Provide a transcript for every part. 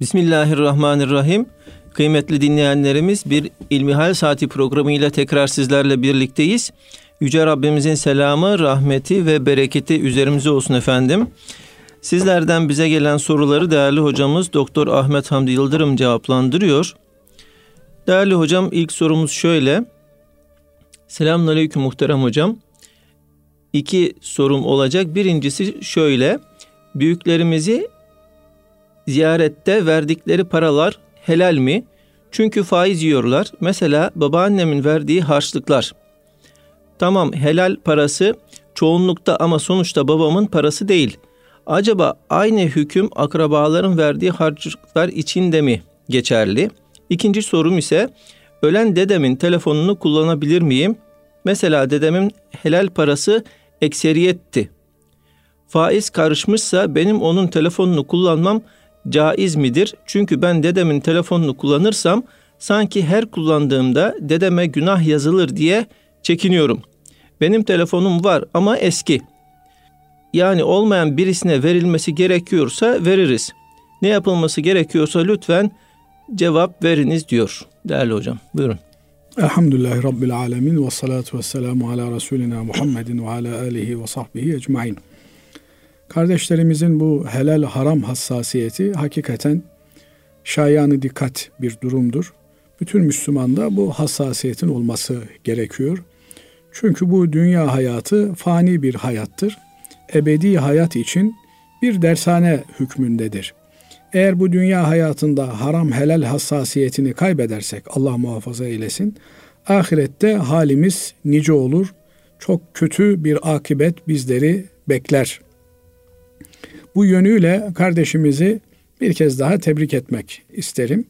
Bismillahirrahmanirrahim. Kıymetli dinleyenlerimiz bir İlmihal Saati programıyla tekrar sizlerle birlikteyiz. Yüce Rabbimizin selamı, rahmeti ve bereketi üzerimize olsun efendim. Sizlerden bize gelen soruları değerli hocamız Doktor Ahmet Hamdi Yıldırım cevaplandırıyor. Değerli hocam ilk sorumuz şöyle. Selamünaleyküm muhterem hocam. İki sorum olacak. Birincisi şöyle. Büyüklerimizi ziyarette verdikleri paralar helal mi? Çünkü faiz yiyorlar. Mesela babaannemin verdiği harçlıklar. Tamam helal parası çoğunlukta ama sonuçta babamın parası değil. Acaba aynı hüküm akrabaların verdiği harçlıklar için de mi geçerli? İkinci sorum ise ölen dedemin telefonunu kullanabilir miyim? Mesela dedemin helal parası ekseriyetti. Faiz karışmışsa benim onun telefonunu kullanmam caiz midir? Çünkü ben dedemin telefonunu kullanırsam sanki her kullandığımda dedeme günah yazılır diye çekiniyorum. Benim telefonum var ama eski. Yani olmayan birisine verilmesi gerekiyorsa veririz. Ne yapılması gerekiyorsa lütfen cevap veriniz diyor değerli hocam. Buyurun. Elhamdülillahi Rabbil Alemin ve salatu ve selamu ala Resulina Muhammedin ve ala alihi ve sahbihi ecmain. Kardeşlerimizin bu helal haram hassasiyeti hakikaten şayanı dikkat bir durumdur. Bütün Müslümanda bu hassasiyetin olması gerekiyor. Çünkü bu dünya hayatı fani bir hayattır. Ebedi hayat için bir dershane hükmündedir. Eğer bu dünya hayatında haram helal hassasiyetini kaybedersek Allah muhafaza eylesin. Ahirette halimiz nice olur. Çok kötü bir akibet bizleri bekler. Bu yönüyle kardeşimizi bir kez daha tebrik etmek isterim.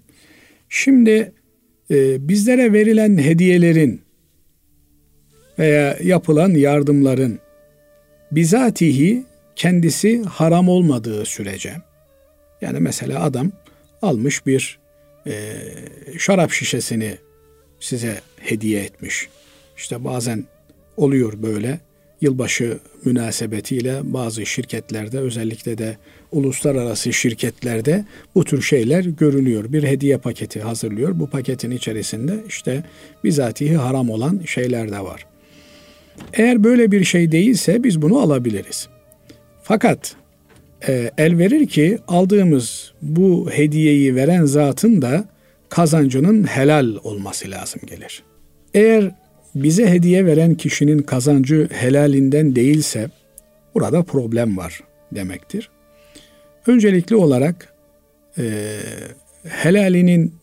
Şimdi e, bizlere verilen hediyelerin veya yapılan yardımların bizatihi kendisi haram olmadığı sürece yani mesela adam almış bir e, şarap şişesini size hediye etmiş. İşte bazen oluyor böyle yılbaşı münasebetiyle bazı şirketlerde özellikle de uluslararası şirketlerde bu tür şeyler görülüyor. Bir hediye paketi hazırlıyor. Bu paketin içerisinde işte bizatihi haram olan şeyler de var. Eğer böyle bir şey değilse biz bunu alabiliriz. Fakat e, el verir ki aldığımız bu hediyeyi veren zatın da kazancının helal olması lazım gelir. Eğer bize hediye veren kişinin kazancı helalinden değilse burada problem var demektir. Öncelikli olarak e, helalinin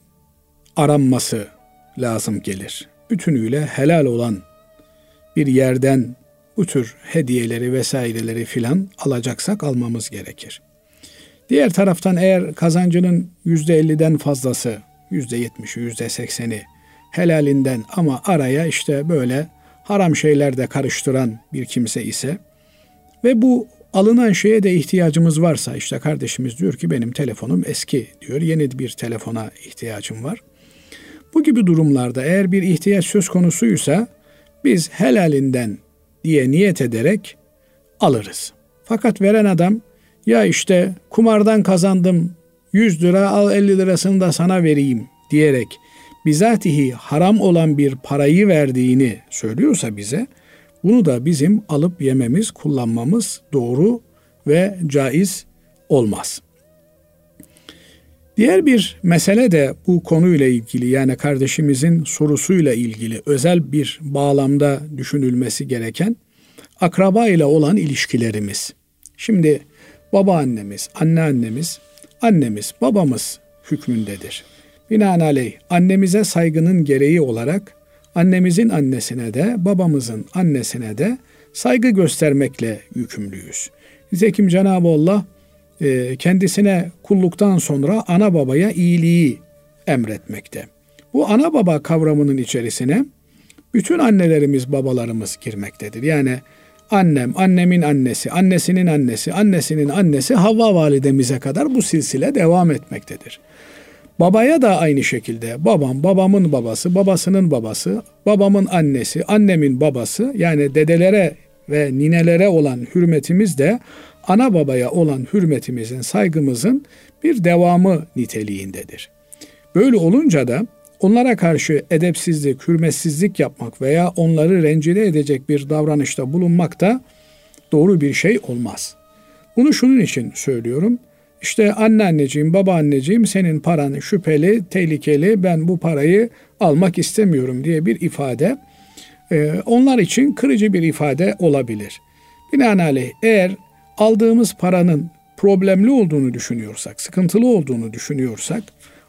aranması lazım gelir. Bütünüyle helal olan bir yerden bu tür hediyeleri vesaireleri filan alacaksak almamız gerekir. Diğer taraftan eğer kazancının yüzde elliden fazlası, yüzde yetmişi, yüzde sekseni helalinden ama araya işte böyle haram şeyler de karıştıran bir kimse ise ve bu alınan şeye de ihtiyacımız varsa işte kardeşimiz diyor ki benim telefonum eski diyor. Yeni bir telefona ihtiyacım var. Bu gibi durumlarda eğer bir ihtiyaç söz konusuysa biz helalinden diye niyet ederek alırız. Fakat veren adam ya işte kumardan kazandım 100 lira al 50 lirasını da sana vereyim diyerek bizatihi haram olan bir parayı verdiğini söylüyorsa bize bunu da bizim alıp yememiz, kullanmamız doğru ve caiz olmaz. Diğer bir mesele de bu konuyla ilgili yani kardeşimizin sorusuyla ilgili özel bir bağlamda düşünülmesi gereken akraba ile olan ilişkilerimiz. Şimdi babaannemiz, anneannemiz, annemiz, babamız hükmündedir. Binaenaleyh annemize saygının gereği olarak annemizin annesine de babamızın annesine de saygı göstermekle yükümlüyüz. Nitekim Cenab-ı Allah e, kendisine kulluktan sonra ana babaya iyiliği emretmekte. Bu ana baba kavramının içerisine bütün annelerimiz, babalarımız girmektedir. Yani annem, annemin annesi, annesinin annesi, annesinin annesi Havva validemize kadar bu silsile devam etmektedir. Babaya da aynı şekilde babam, babamın babası, babasının babası, babamın annesi, annemin babası yani dedelere ve ninelere olan hürmetimiz de ana babaya olan hürmetimizin, saygımızın bir devamı niteliğindedir. Böyle olunca da onlara karşı edepsizlik, hürmetsizlik yapmak veya onları rencide edecek bir davranışta bulunmak da doğru bir şey olmaz. Bunu şunun için söylüyorum. İşte anneanneciğim, babaanneciğim senin paran şüpheli, tehlikeli, ben bu parayı almak istemiyorum diye bir ifade e, onlar için kırıcı bir ifade olabilir. Binaenaleyh eğer aldığımız paranın problemli olduğunu düşünüyorsak, sıkıntılı olduğunu düşünüyorsak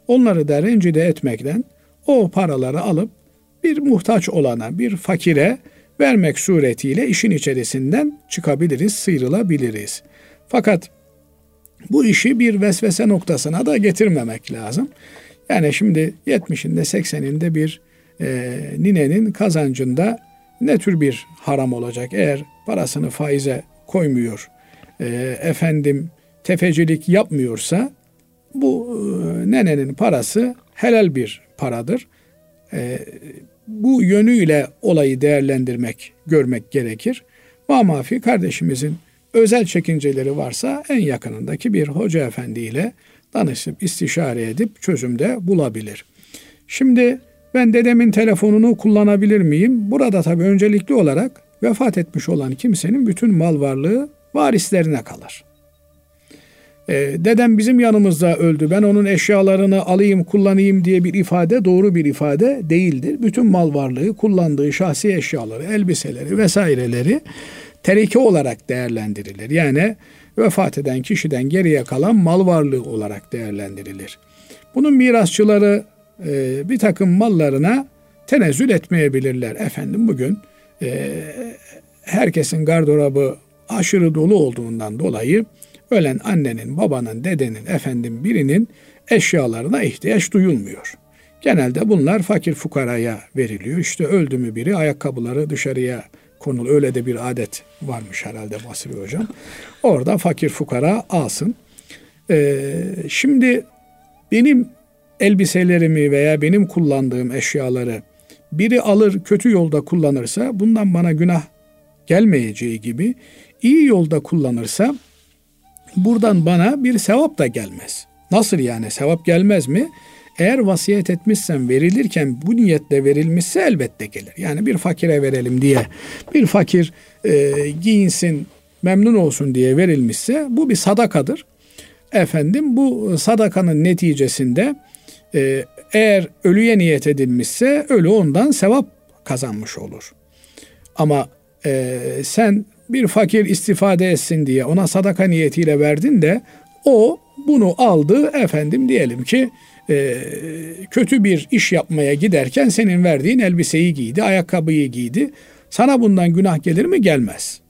onları da rencide etmekten o paraları alıp bir muhtaç olana, bir fakire vermek suretiyle işin içerisinden çıkabiliriz, sıyrılabiliriz. Fakat bu işi bir vesvese noktasına da getirmemek lazım. Yani şimdi 70'inde 80'inde bir e, ninenin kazancında ne tür bir haram olacak? Eğer parasını faize koymuyor, e, efendim tefecilik yapmıyorsa bu e, nenenin parası helal bir paradır. E, bu yönüyle olayı değerlendirmek, görmek gerekir. Mamafi kardeşimizin özel çekinceleri varsa en yakınındaki bir hoca efendiyle danışıp istişare edip çözümde bulabilir. Şimdi ben dedemin telefonunu kullanabilir miyim? Burada tabii öncelikli olarak vefat etmiş olan kimsenin bütün mal varlığı varislerine kalır. E, dedem bizim yanımızda öldü. Ben onun eşyalarını alayım, kullanayım diye bir ifade doğru bir ifade değildir. Bütün mal varlığı, kullandığı şahsi eşyaları, elbiseleri vesaireleri tereke olarak değerlendirilir. Yani vefat eden kişiden geriye kalan mal varlığı olarak değerlendirilir. Bunun mirasçıları e, bir takım mallarına tenezzül etmeyebilirler. Efendim bugün e, herkesin gardırobı aşırı dolu olduğundan dolayı ölen annenin, babanın, dedenin, efendim birinin eşyalarına ihtiyaç duyulmuyor. Genelde bunlar fakir fukaraya veriliyor. İşte öldü mü biri ayakkabıları dışarıya konul. Öyle de bir adet varmış herhalde Basri Hocam. Orada fakir fukara alsın. Ee, şimdi benim elbiselerimi veya benim kullandığım eşyaları biri alır kötü yolda kullanırsa bundan bana günah gelmeyeceği gibi iyi yolda kullanırsa buradan bana bir sevap da gelmez. Nasıl yani sevap gelmez mi? Eğer vasiyet etmişsen verilirken bu niyetle verilmişse elbette gelir. Yani bir fakire verelim diye bir fakir e, giyinsin memnun olsun diye verilmişse bu bir sadakadır. Efendim bu sadakanın neticesinde e, eğer ölüye niyet edilmişse ölü ondan sevap kazanmış olur. Ama e, sen bir fakir istifade etsin diye ona sadaka niyetiyle verdin de o bunu aldı efendim diyelim ki e, kötü bir iş yapmaya giderken senin verdiğin elbiseyi giydi, ayakkabıyı giydi. Sana bundan günah gelir mi? Gelmez.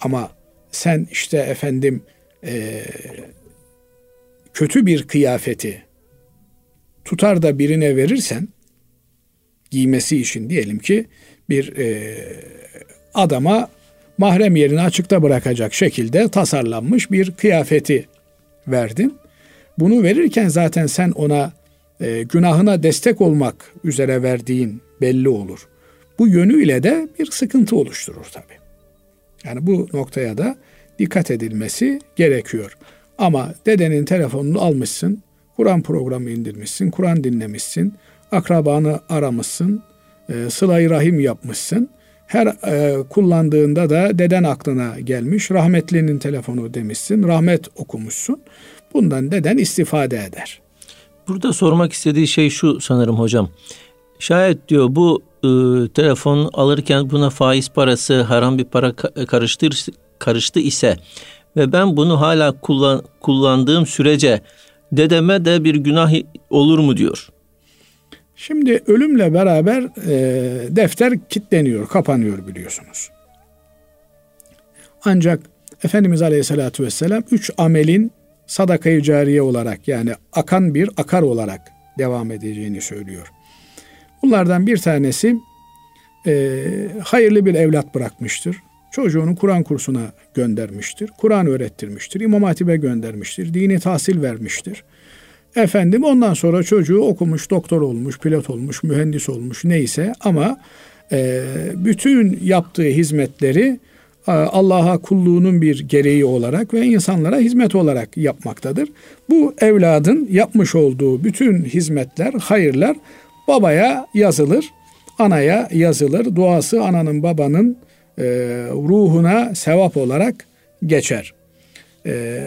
Ama sen işte efendim e, kötü bir kıyafeti tutar da birine verirsen giymesi için diyelim ki bir e, adama mahrem yerini açıkta bırakacak şekilde tasarlanmış bir kıyafeti verdin. Bunu verirken zaten sen ona e, günahına destek olmak üzere verdiğin belli olur. Bu yönüyle de bir sıkıntı oluşturur tabi. Yani bu noktaya da dikkat edilmesi gerekiyor. Ama dedenin telefonunu almışsın, Kur'an programı indirmişsin, Kur'an dinlemişsin, akrabanı aramışsın, e, sıla rahim yapmışsın. Her e, kullandığında da deden aklına gelmiş, rahmetlinin telefonu demişsin, rahmet okumuşsun. Bundan deden istifade eder. Burada sormak istediği şey şu sanırım hocam. Şayet diyor bu e, telefon alırken buna faiz parası, haram bir para karıştır, karıştı ise ve ben bunu hala kullan, kullandığım sürece dedeme de bir günah olur mu diyor. Şimdi ölümle beraber e, defter kilitleniyor, kapanıyor biliyorsunuz. Ancak Efendimiz Aleyhisselatü Vesselam üç amelin sadakayı cariye olarak yani akan bir akar olarak devam edeceğini söylüyor. Bunlardan bir tanesi e, hayırlı bir evlat bırakmıştır. Çocuğunu Kur'an kursuna göndermiştir. Kur'an öğrettirmiştir. İmam Hatip'e göndermiştir. Dini tahsil vermiştir. Efendim ondan sonra çocuğu okumuş, doktor olmuş, pilot olmuş, mühendis olmuş neyse ama e, bütün yaptığı hizmetleri Allah'a kulluğunun bir gereği olarak ve insanlara hizmet olarak yapmaktadır. Bu evladın yapmış olduğu bütün hizmetler, hayırlar babaya yazılır, anaya yazılır. Duası ananın babanın e, ruhuna sevap olarak geçer. E,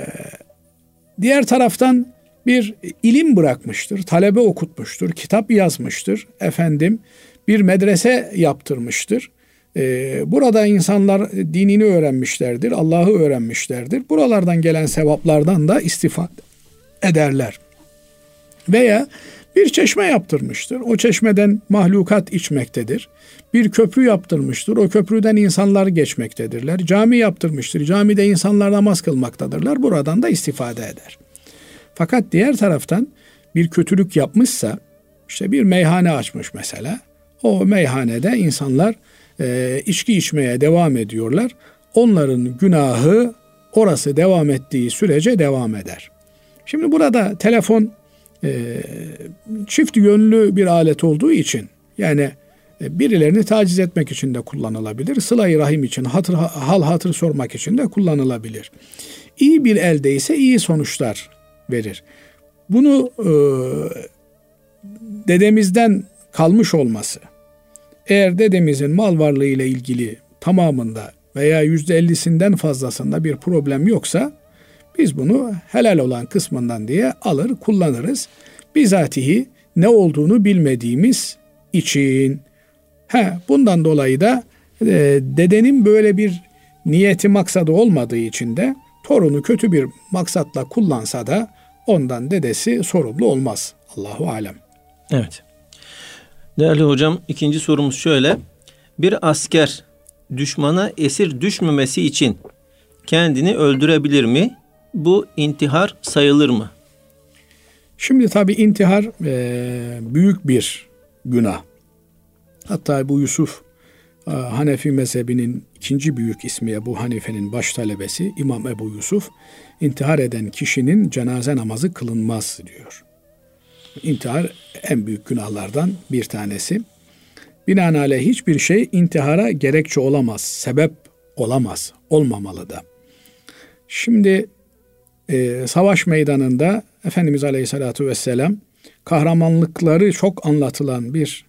diğer taraftan bir ilim bırakmıştır, talebe okutmuştur, kitap yazmıştır, efendim bir medrese yaptırmıştır. Ee, burada insanlar dinini öğrenmişlerdir, Allah'ı öğrenmişlerdir. Buralardan gelen sevaplardan da istifade ederler. Veya bir çeşme yaptırmıştır. O çeşmeden mahlukat içmektedir. Bir köprü yaptırmıştır. O köprüden insanlar geçmektedirler. Cami yaptırmıştır. Camide insanlar namaz kılmaktadırlar. Buradan da istifade eder. Fakat diğer taraftan bir kötülük yapmışsa işte bir meyhane açmış mesela. O meyhanede insanlar e, içki içmeye devam ediyorlar. Onların günahı orası devam ettiği sürece devam eder. Şimdi burada telefon e, çift yönlü bir alet olduğu için yani e, birilerini taciz etmek için de kullanılabilir. Sıla-i rahim için, hatır, hal hatır sormak için de kullanılabilir. İyi bir elde ise iyi sonuçlar verir. Bunu e, dedemizden kalmış olması, eğer dedemizin mal varlığı ile ilgili tamamında veya yüzde ellisinden fazlasında bir problem yoksa biz bunu helal olan kısmından diye alır kullanırız. Bizatihi ne olduğunu bilmediğimiz için. He, bundan dolayı da e, dedenin böyle bir niyeti maksadı olmadığı için de torunu kötü bir maksatla kullansa da ondan dedesi sorumlu olmaz. Allahu alem. Evet. Değerli hocam ikinci sorumuz şöyle. Bir asker düşmana esir düşmemesi için kendini öldürebilir mi? Bu intihar sayılır mı? Şimdi tabi intihar e, büyük bir günah. Hatta bu Yusuf e, Hanefi mezhebinin ikinci büyük ismi Ebu Hanife'nin baş talebesi İmam Ebu Yusuf intihar eden kişinin cenaze namazı kılınmaz diyor. İntihar en büyük günahlardan bir tanesi. Binaenaleyh hiçbir şey intihara gerekçe olamaz, sebep olamaz, olmamalı da. Şimdi e, savaş meydanında Efendimiz Aleyhisselatü Vesselam kahramanlıkları çok anlatılan bir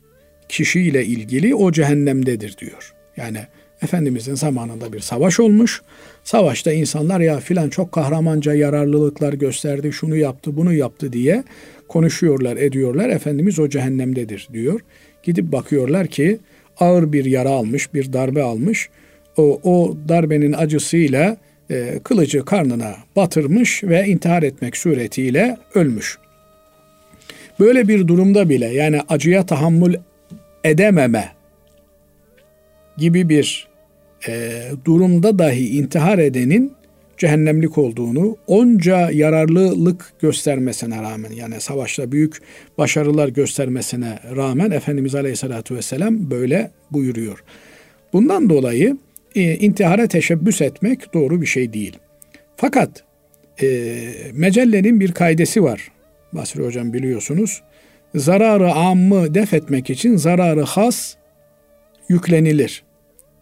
kişiyle ilgili o cehennemdedir diyor. Yani Efendimizin zamanında bir savaş olmuş. Savaşta insanlar ya filan çok kahramanca yararlılıklar gösterdi, şunu yaptı, bunu yaptı diye konuşuyorlar, ediyorlar. Efendimiz o cehennemdedir diyor. Gidip bakıyorlar ki ağır bir yara almış, bir darbe almış. O, o darbenin acısıyla e, kılıcı karnına batırmış ve intihar etmek suretiyle ölmüş. Böyle bir durumda bile yani acıya tahammül edememe gibi bir e, durumda dahi intihar edenin cehennemlik olduğunu, onca yararlılık göstermesine rağmen yani savaşta büyük başarılar göstermesine rağmen Efendimiz Aleyhisselatü Vesselam böyle buyuruyor. Bundan dolayı e, intihara teşebbüs etmek doğru bir şey değil. Fakat e, mecellenin bir kaidesi var. Basri Hocam biliyorsunuz. Zararı ammı def etmek için zararı has yüklenilir.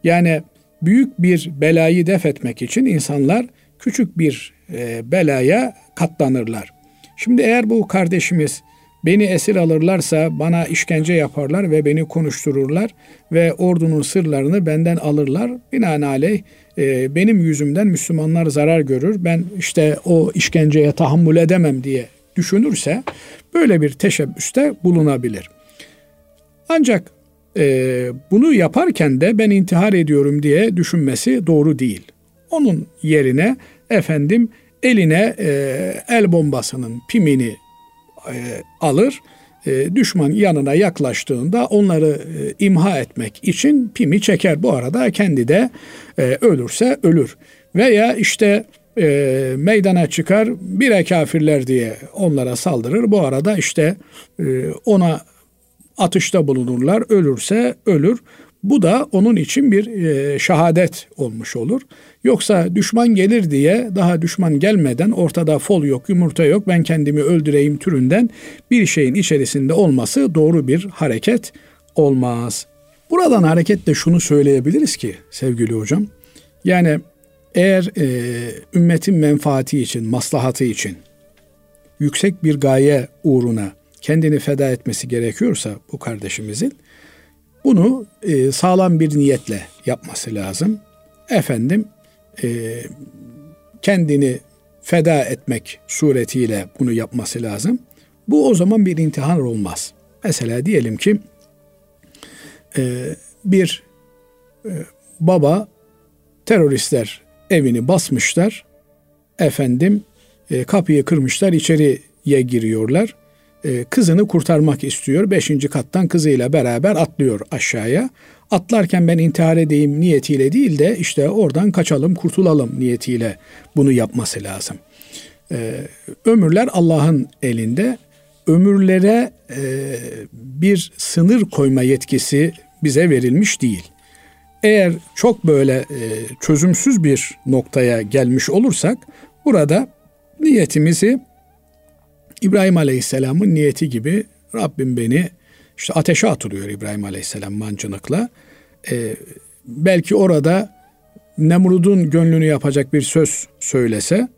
Yani büyük bir belayı def etmek için insanlar küçük bir e, belaya katlanırlar. Şimdi eğer bu kardeşimiz beni esir alırlarsa bana işkence yaparlar ve beni konuştururlar ve ordunun sırlarını benden alırlar. Binaenaleyh e, benim yüzümden Müslümanlar zarar görür. Ben işte o işkenceye tahammül edemem diye düşünürse böyle bir teşebbüste bulunabilir. Ancak e, bunu yaparken de ben intihar ediyorum diye düşünmesi doğru değil. Onun yerine efendim eline e, el bombasının pimini e, alır. E, düşman yanına yaklaştığında onları e, imha etmek için pimi çeker. Bu arada kendi de e, ölürse ölür. Veya işte e, meydana çıkar bire kafirler diye onlara saldırır. Bu arada işte e, ona atışta bulunurlar. Ölürse ölür. Bu da onun için bir e, şehadet olmuş olur. Yoksa düşman gelir diye daha düşman gelmeden ortada fol yok, yumurta yok, ben kendimi öldüreyim türünden bir şeyin içerisinde olması doğru bir hareket olmaz. Buradan hareketle şunu söyleyebiliriz ki sevgili hocam. Yani eğer e, ümmetin menfaati için, maslahatı için yüksek bir gaye uğruna kendini feda etmesi gerekiyorsa bu kardeşimizin bunu e, sağlam bir niyetle yapması lazım. Efendim e, kendini feda etmek suretiyle bunu yapması lazım. Bu o zaman bir intihar olmaz. Mesela diyelim ki e, bir e, baba teröristler evini basmışlar. Efendim e, kapıyı kırmışlar içeriye giriyorlar. E, kızını kurtarmak istiyor. Beşinci kattan kızıyla beraber atlıyor aşağıya. Atlarken ben intihar edeyim niyetiyle değil de işte oradan kaçalım kurtulalım niyetiyle bunu yapması lazım. E, ömürler Allah'ın elinde. Ömürlere e, bir sınır koyma yetkisi bize verilmiş değil. Eğer çok böyle çözümsüz bir noktaya gelmiş olursak burada niyetimizi İbrahim Aleyhisselam'ın niyeti gibi Rabbim beni işte ateşe atılıyor İbrahim Aleyhisselam mancınıkla. Ee, belki orada Nemrut'un gönlünü yapacak bir söz söylese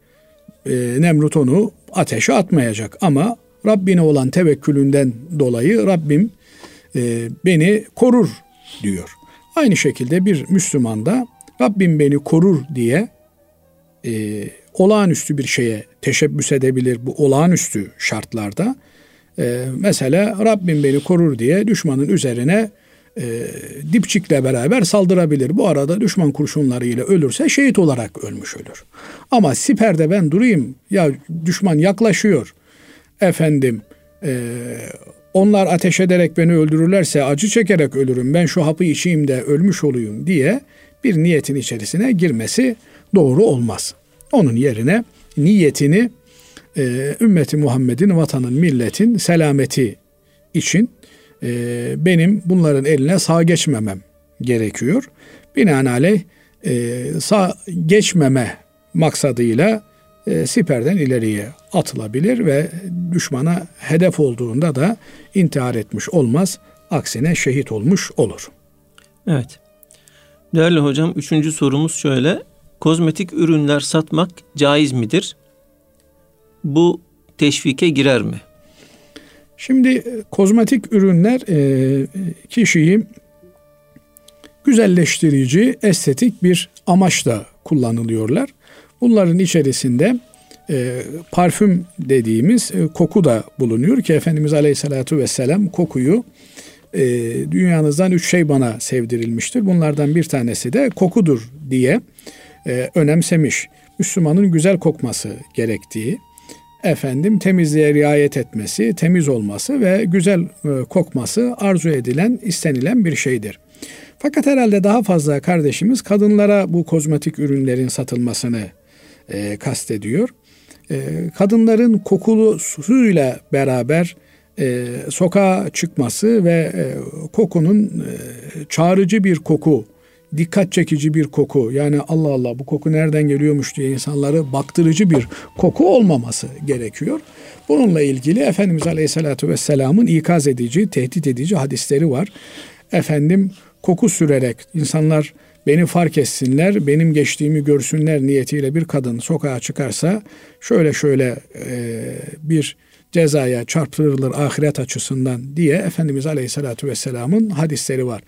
e, Nemrut onu ateşe atmayacak ama Rabbine olan tevekkülünden dolayı Rabbim e, beni korur diyor. Aynı şekilde bir Müslüman da Rabbim beni korur diye e, olağanüstü bir şeye teşebbüs edebilir bu olağanüstü şartlarda. E, mesela Rabbim beni korur diye düşmanın üzerine e, dipçikle beraber saldırabilir. Bu arada düşman kurşunlarıyla ölürse şehit olarak ölmüş ölür. Ama siperde ben durayım ya düşman yaklaşıyor efendim e, onlar ateş ederek beni öldürürlerse acı çekerek ölürüm ben şu hapı içeyim de ölmüş olayım diye bir niyetin içerisine girmesi doğru olmaz. Onun yerine niyetini e, ümmeti Muhammed'in, vatanın, milletin selameti için e, benim bunların eline sağ geçmemem gerekiyor. Binaenaleyh e, sağ geçmeme maksadıyla e, siperden ileriye atılabilir ve düşmana hedef olduğunda da intihar etmiş olmaz. Aksine şehit olmuş olur. Evet. Değerli hocam üçüncü sorumuz şöyle kozmetik ürünler satmak caiz midir? Bu teşvike girer mi? Şimdi e, kozmetik ürünler e, kişiyi güzelleştirici, estetik bir amaçla kullanılıyorlar. Bunların içerisinde e, parfüm dediğimiz e, koku da bulunuyor ki Efendimiz Aleyhisselatü Vesselam kokuyu e, dünyanızdan üç şey bana sevdirilmiştir. Bunlardan bir tanesi de kokudur diye e, önemsemiş. Müslümanın güzel kokması gerektiği, efendim temizliğe riayet etmesi, temiz olması ve güzel e, kokması arzu edilen, istenilen bir şeydir. Fakat herhalde daha fazla kardeşimiz kadınlara bu kozmetik ürünlerin satılmasını e, kastediyor. E, kadınların kokulu suyla beraber e, sokağa çıkması ve e, kokunun e, çağrıcı bir koku dikkat çekici bir koku yani Allah Allah bu koku nereden geliyormuş diye insanları baktırıcı bir koku olmaması gerekiyor. Bununla ilgili Efendimiz Aleyhisselatü Vesselam'ın ikaz edici, tehdit edici hadisleri var. Efendim koku sürerek insanlar beni fark etsinler, benim geçtiğimi görsünler niyetiyle bir kadın sokağa çıkarsa şöyle şöyle e, bir cezaya çarptırılır ahiret açısından diye Efendimiz Aleyhisselatü Vesselam'ın hadisleri var.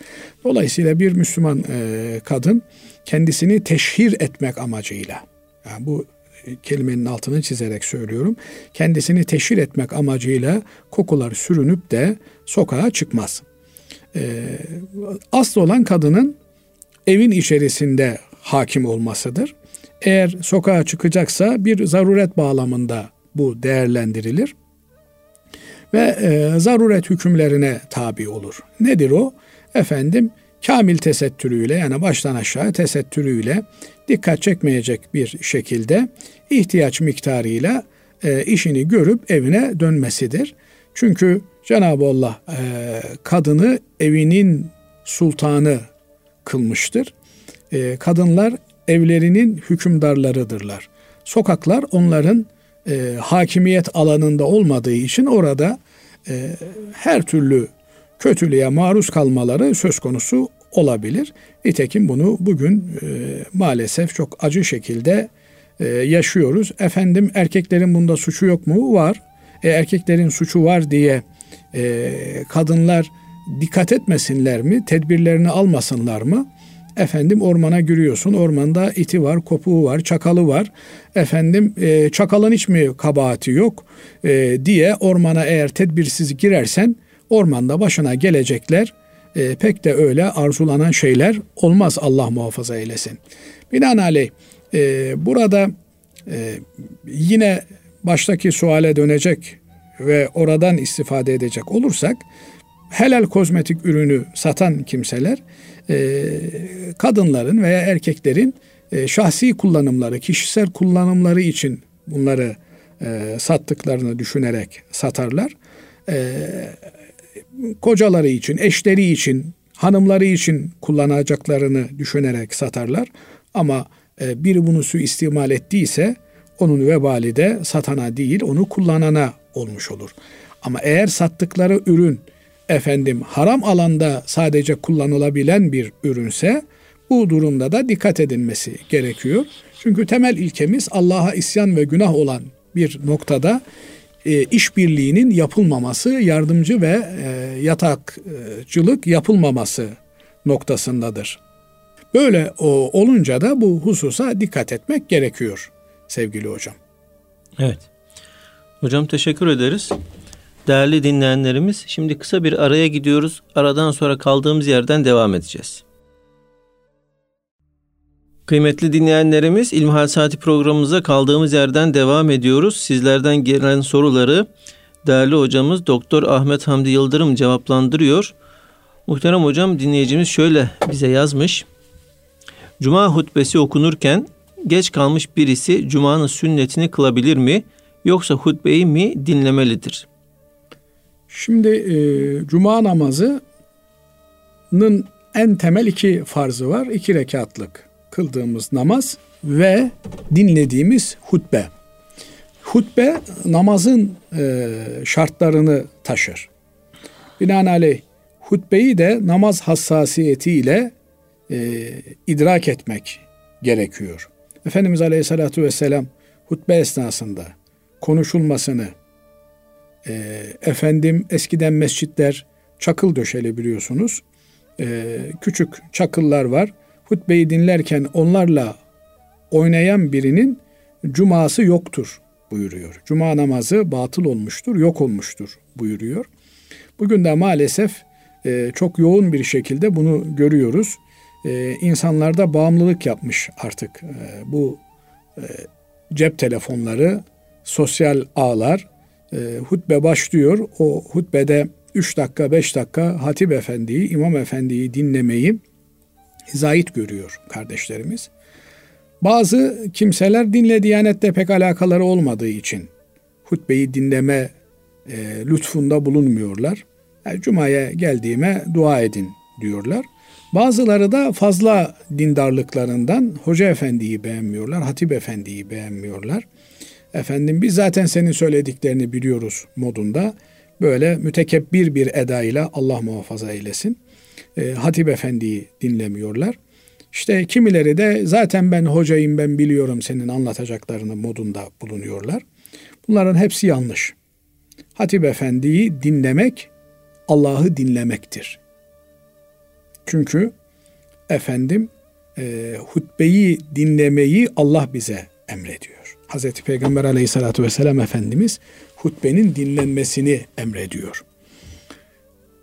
Dolayısıyla bir Müslüman e, kadın kendisini teşhir etmek amacıyla yani bu kelimenin altını çizerek söylüyorum. Kendisini teşhir etmek amacıyla kokular sürünüp de sokağa çıkmaz. Ee, asıl olan kadının evin içerisinde hakim olmasıdır. Eğer sokağa çıkacaksa bir zaruret bağlamında bu değerlendirilir ve e, zaruret hükümlerine tabi olur. Nedir o? Efendim kamil tesettürüyle yani baştan aşağı tesettürüyle dikkat çekmeyecek bir şekilde ihtiyaç miktarıyla e, işini görüp evine dönmesidir. Çünkü Cenab-ı Allah e, kadını evinin sultanı kılmıştır. E, kadınlar evlerinin hükümdarlarıdırlar. Sokaklar onların e, hakimiyet alanında olmadığı için orada e, her türlü kötülüğe maruz kalmaları söz konusu olabilir. Nitekim bunu bugün e, maalesef çok acı şekilde e, yaşıyoruz. Efendim erkeklerin bunda suçu yok mu? Var. E, erkeklerin suçu var diye e, kadınlar dikkat etmesinler mi? Tedbirlerini almasınlar mı? Efendim ormana giriyorsun. Ormanda iti var, kopuğu var, çakalı var. Efendim e, çakalın hiç mi kabahati yok e, diye ormana eğer tedbirsiz girersen ormanda başına gelecekler e, pek de öyle arzulanan şeyler olmaz Allah muhafaza eylesin. Binaenaleyh e, burada e, yine baştaki suale dönecek ve oradan istifade edecek olursak helal kozmetik ürünü satan kimseler e, kadınların veya erkeklerin e, şahsi kullanımları, kişisel kullanımları için bunları e, sattıklarını düşünerek satarlar. Kocaları için, eşleri için, hanımları için kullanacaklarını düşünerek satarlar. Ama e, biri bunu suistimal ettiyse onun vebali de satana değil onu kullanana olmuş olur. Ama eğer sattıkları ürün efendim haram alanda sadece kullanılabilen bir ürünse bu durumda da dikkat edilmesi gerekiyor. Çünkü temel ilkemiz Allah'a isyan ve günah olan bir noktada e, işbirliğinin yapılmaması, yardımcı ve e, yatakçılık yapılmaması noktasındadır. Böyle o, olunca da bu hususa dikkat etmek gerekiyor sevgili hocam. Evet. Hocam teşekkür ederiz. Değerli dinleyenlerimiz, şimdi kısa bir araya gidiyoruz. Aradan sonra kaldığımız yerden devam edeceğiz. Kıymetli dinleyenlerimiz İlmihal Saati programımıza kaldığımız yerden devam ediyoruz. Sizlerden gelen soruları değerli hocamız Doktor Ahmet Hamdi Yıldırım cevaplandırıyor. Muhterem hocam dinleyicimiz şöyle bize yazmış. Cuma hutbesi okunurken geç kalmış birisi Cuma'nın sünnetini kılabilir mi yoksa hutbeyi mi dinlemelidir? Şimdi e, Cuma namazının en temel iki farzı var. iki rekatlık kıldığımız namaz ve dinlediğimiz hutbe. Hutbe namazın e, şartlarını taşır. Binaenaleyh hutbeyi de namaz hassasiyetiyle e, idrak etmek gerekiyor. Efendimiz Aleyhisselatü Vesselam hutbe esnasında konuşulmasını, e, efendim eskiden mescitler çakıl döşeli biliyorsunuz. E, küçük çakıllar var hutbeyi dinlerken onlarla oynayan birinin cuması yoktur buyuruyor. Cuma namazı batıl olmuştur, yok olmuştur buyuruyor. Bugün de maalesef e, çok yoğun bir şekilde bunu görüyoruz. E, insanlarda bağımlılık yapmış artık e, bu e, cep telefonları, sosyal ağlar. E, hutbe başlıyor. O hutbede 3 dakika 5 dakika hatip efendiyi, imam efendiyi dinlemeyi zahit görüyor kardeşlerimiz. Bazı kimseler dinle diyanette pek alakaları olmadığı için hutbeyi dinleme e, lütfunda bulunmuyorlar. Yani, Cuma'ya geldiğime dua edin diyorlar. Bazıları da fazla dindarlıklarından hoca efendiyi beğenmiyorlar, hatip efendiyi beğenmiyorlar. Efendim biz zaten senin söylediklerini biliyoruz modunda böyle mütekebbir bir edayla Allah muhafaza eylesin e, Hatip Efendi'yi dinlemiyorlar. İşte kimileri de zaten ben hocayım ben biliyorum senin anlatacaklarını modunda bulunuyorlar. Bunların hepsi yanlış. Hatip Efendi'yi dinlemek Allah'ı dinlemektir. Çünkü efendim e, hutbeyi dinlemeyi Allah bize emrediyor. Hazreti Peygamber aleyhissalatü vesselam Efendimiz hutbenin dinlenmesini emrediyor.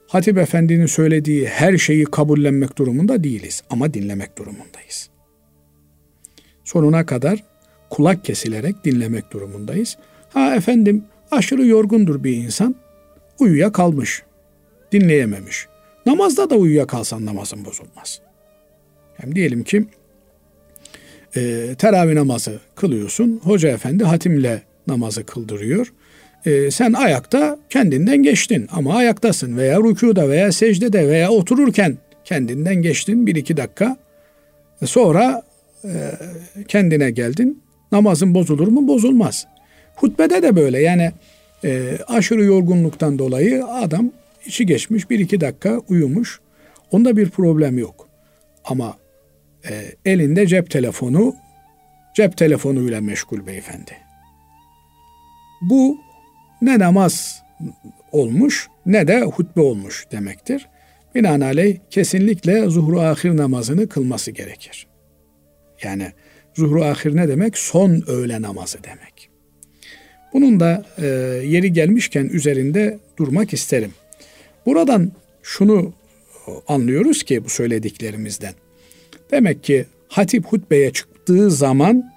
Hatip Efendi'nin söylediği her şeyi kabullenmek durumunda değiliz ama dinlemek durumundayız. Sonuna kadar kulak kesilerek dinlemek durumundayız. Ha efendim aşırı yorgundur bir insan. Uyuya kalmış. Dinleyememiş. Namazda da uyuya kalsan namazın bozulmaz. Hem diyelim ki e, teravih namazı kılıyorsun. Hoca efendi hatimle namazı kıldırıyor e, sen ayakta kendinden geçtin ama ayaktasın veya rükuda veya secdede veya otururken kendinden geçtin bir iki dakika e, sonra e, kendine geldin namazın bozulur mu bozulmaz. Hutbede de böyle yani e, aşırı yorgunluktan dolayı adam içi geçmiş bir iki dakika uyumuş onda bir problem yok. Ama e, elinde cep telefonu, cep telefonuyla meşgul beyefendi. Bu ne namaz olmuş ne de hutbe olmuş demektir. Binaenaleyh kesinlikle zuhru ahir namazını kılması gerekir. Yani zuhru ahir ne demek? Son öğle namazı demek. Bunun da e, yeri gelmişken üzerinde durmak isterim. Buradan şunu anlıyoruz ki bu söylediklerimizden. Demek ki hatip hutbeye çıktığı zaman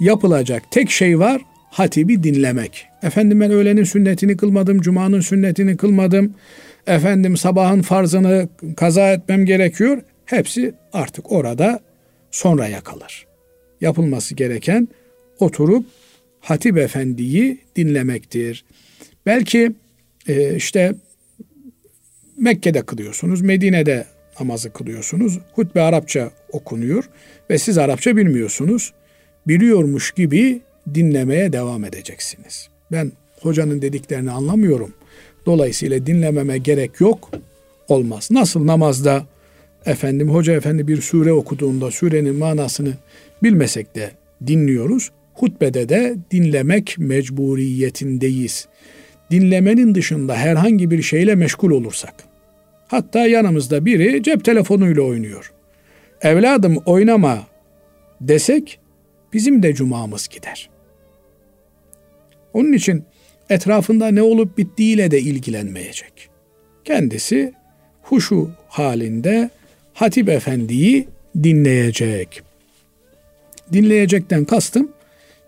yapılacak tek şey var hatibi dinlemek. Efendim ben öğlenin sünnetini kılmadım, cumanın sünnetini kılmadım. Efendim sabahın farzını kaza etmem gerekiyor. Hepsi artık orada sonraya kalır. Yapılması gereken oturup hatip efendiyi dinlemektir. Belki e, işte Mekke'de kılıyorsunuz, Medine'de namazı kılıyorsunuz. Hutbe Arapça okunuyor ve siz Arapça bilmiyorsunuz. Biliyormuş gibi dinlemeye devam edeceksiniz. Ben hocanın dediklerini anlamıyorum. Dolayısıyla dinlememe gerek yok. Olmaz. Nasıl namazda efendim hoca efendi bir sure okuduğunda surenin manasını bilmesek de dinliyoruz. Hutbede de dinlemek mecburiyetindeyiz. Dinlemenin dışında herhangi bir şeyle meşgul olursak. Hatta yanımızda biri cep telefonuyla oynuyor. Evladım oynama desek bizim de cumamız gider. Onun için etrafında ne olup bittiğiyle de ilgilenmeyecek. Kendisi huşu halinde Hatip Efendi'yi dinleyecek. Dinleyecekten kastım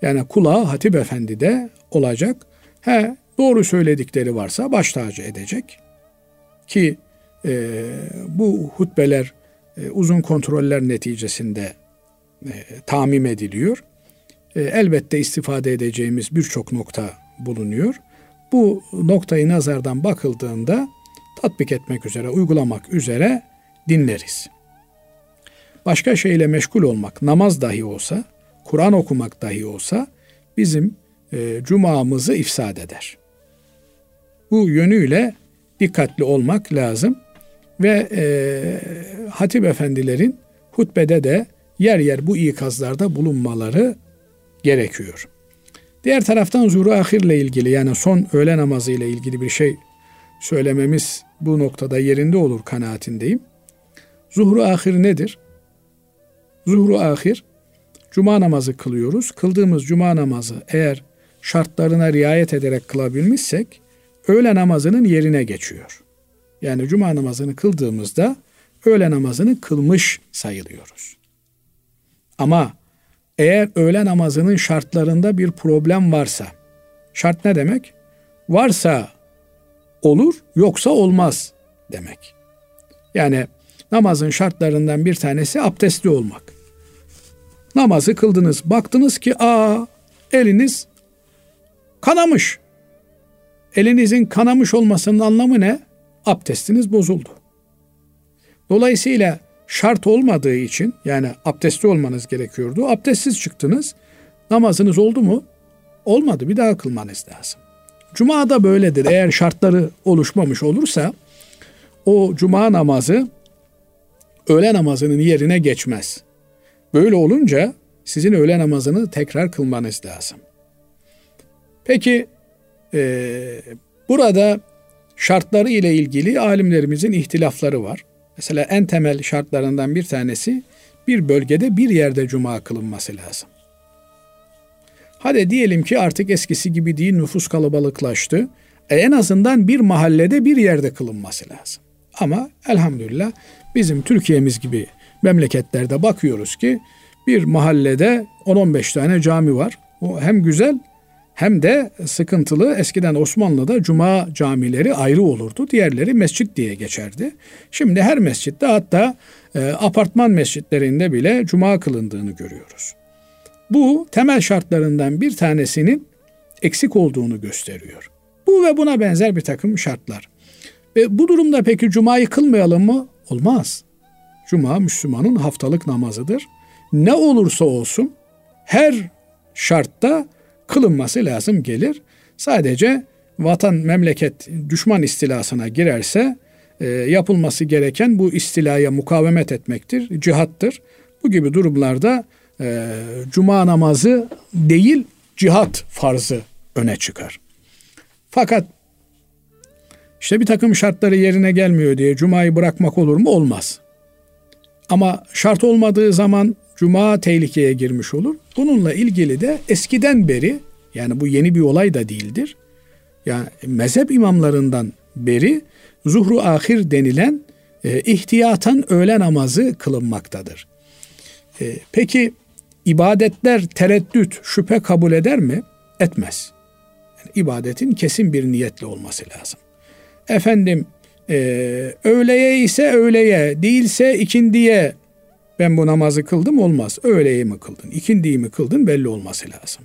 yani kulağı Hatip Efendi'de olacak. He doğru söyledikleri varsa baş tacı edecek. Ki e, bu hutbeler e, uzun kontroller neticesinde e, tamim ediliyor. E, elbette istifade edeceğimiz birçok nokta bulunuyor. Bu noktayı nazardan bakıldığında tatbik etmek üzere, uygulamak üzere dinleriz. Başka şeyle meşgul olmak, namaz dahi olsa, Kur'an okumak dahi olsa bizim e, cumamızı ifsad eder. Bu yönüyle dikkatli olmak lazım ve e, hatip efendilerin hutbede de yer yer bu ikazlarda bulunmaları gerekiyor. Diğer taraftan zuru ahirle ilgili yani son öğle namazı ile ilgili bir şey söylememiz bu noktada yerinde olur kanaatindeyim. Zuhru ahir nedir? Zuhru ahir cuma namazı kılıyoruz. Kıldığımız cuma namazı eğer şartlarına riayet ederek kılabilmişsek öğle namazının yerine geçiyor. Yani cuma namazını kıldığımızda öğle namazını kılmış sayılıyoruz. Ama eğer öğle namazının şartlarında bir problem varsa, şart ne demek? Varsa olur, yoksa olmaz demek. Yani namazın şartlarından bir tanesi abdestli olmak. Namazı kıldınız, baktınız ki aa eliniz kanamış. Elinizin kanamış olmasının anlamı ne? Abdestiniz bozuldu. Dolayısıyla şart olmadığı için yani abdestli olmanız gerekiyordu. Abdestsiz çıktınız. Namazınız oldu mu? Olmadı. Bir daha kılmanız lazım. Cuma da böyledir. Eğer şartları oluşmamış olursa o cuma namazı öğle namazının yerine geçmez. Böyle olunca sizin öğle namazını tekrar kılmanız lazım. Peki e, burada şartları ile ilgili alimlerimizin ihtilafları var. Mesela en temel şartlarından bir tanesi bir bölgede bir yerde cuma kılınması lazım. Hadi diyelim ki artık eskisi gibi değil nüfus kalabalıklaştı. E en azından bir mahallede bir yerde kılınması lazım. Ama elhamdülillah bizim Türkiye'miz gibi memleketlerde bakıyoruz ki bir mahallede 10-15 tane cami var. O hem güzel hem de sıkıntılı. Eskiden Osmanlı'da cuma camileri ayrı olurdu. Diğerleri mescit diye geçerdi. Şimdi her mescitte hatta e, apartman mescitlerinde bile cuma kılındığını görüyoruz. Bu temel şartlarından bir tanesinin eksik olduğunu gösteriyor. Bu ve buna benzer bir takım şartlar. Ve bu durumda peki cumayı kılmayalım mı? Olmaz. Cuma Müslümanın haftalık namazıdır. Ne olursa olsun her şartta kılınması lazım gelir. Sadece vatan memleket düşman istilasına girerse e, yapılması gereken bu istilaya mukavemet etmektir, cihattır. Bu gibi durumlarda e, cuma namazı değil cihat farzı öne çıkar. Fakat işte bir takım şartları yerine gelmiyor diye cumayı bırakmak olur mu? Olmaz. Ama şart olmadığı zaman cuma tehlikeye girmiş olur. Bununla ilgili de eskiden beri yani bu yeni bir olay da değildir. Yani mezhep imamlarından beri zuhru ahir denilen e, ihtiyatan öğle namazı kılınmaktadır. E, peki ibadetler tereddüt, şüphe kabul eder mi? Etmez. Yani ibadetin kesin bir niyetle olması lazım. Efendim e, öğleye ise öğleye, değilse ikindiye ben bu namazı kıldım olmaz. Öğleyi mi kıldın, ikindiyi mi kıldın belli olması lazım.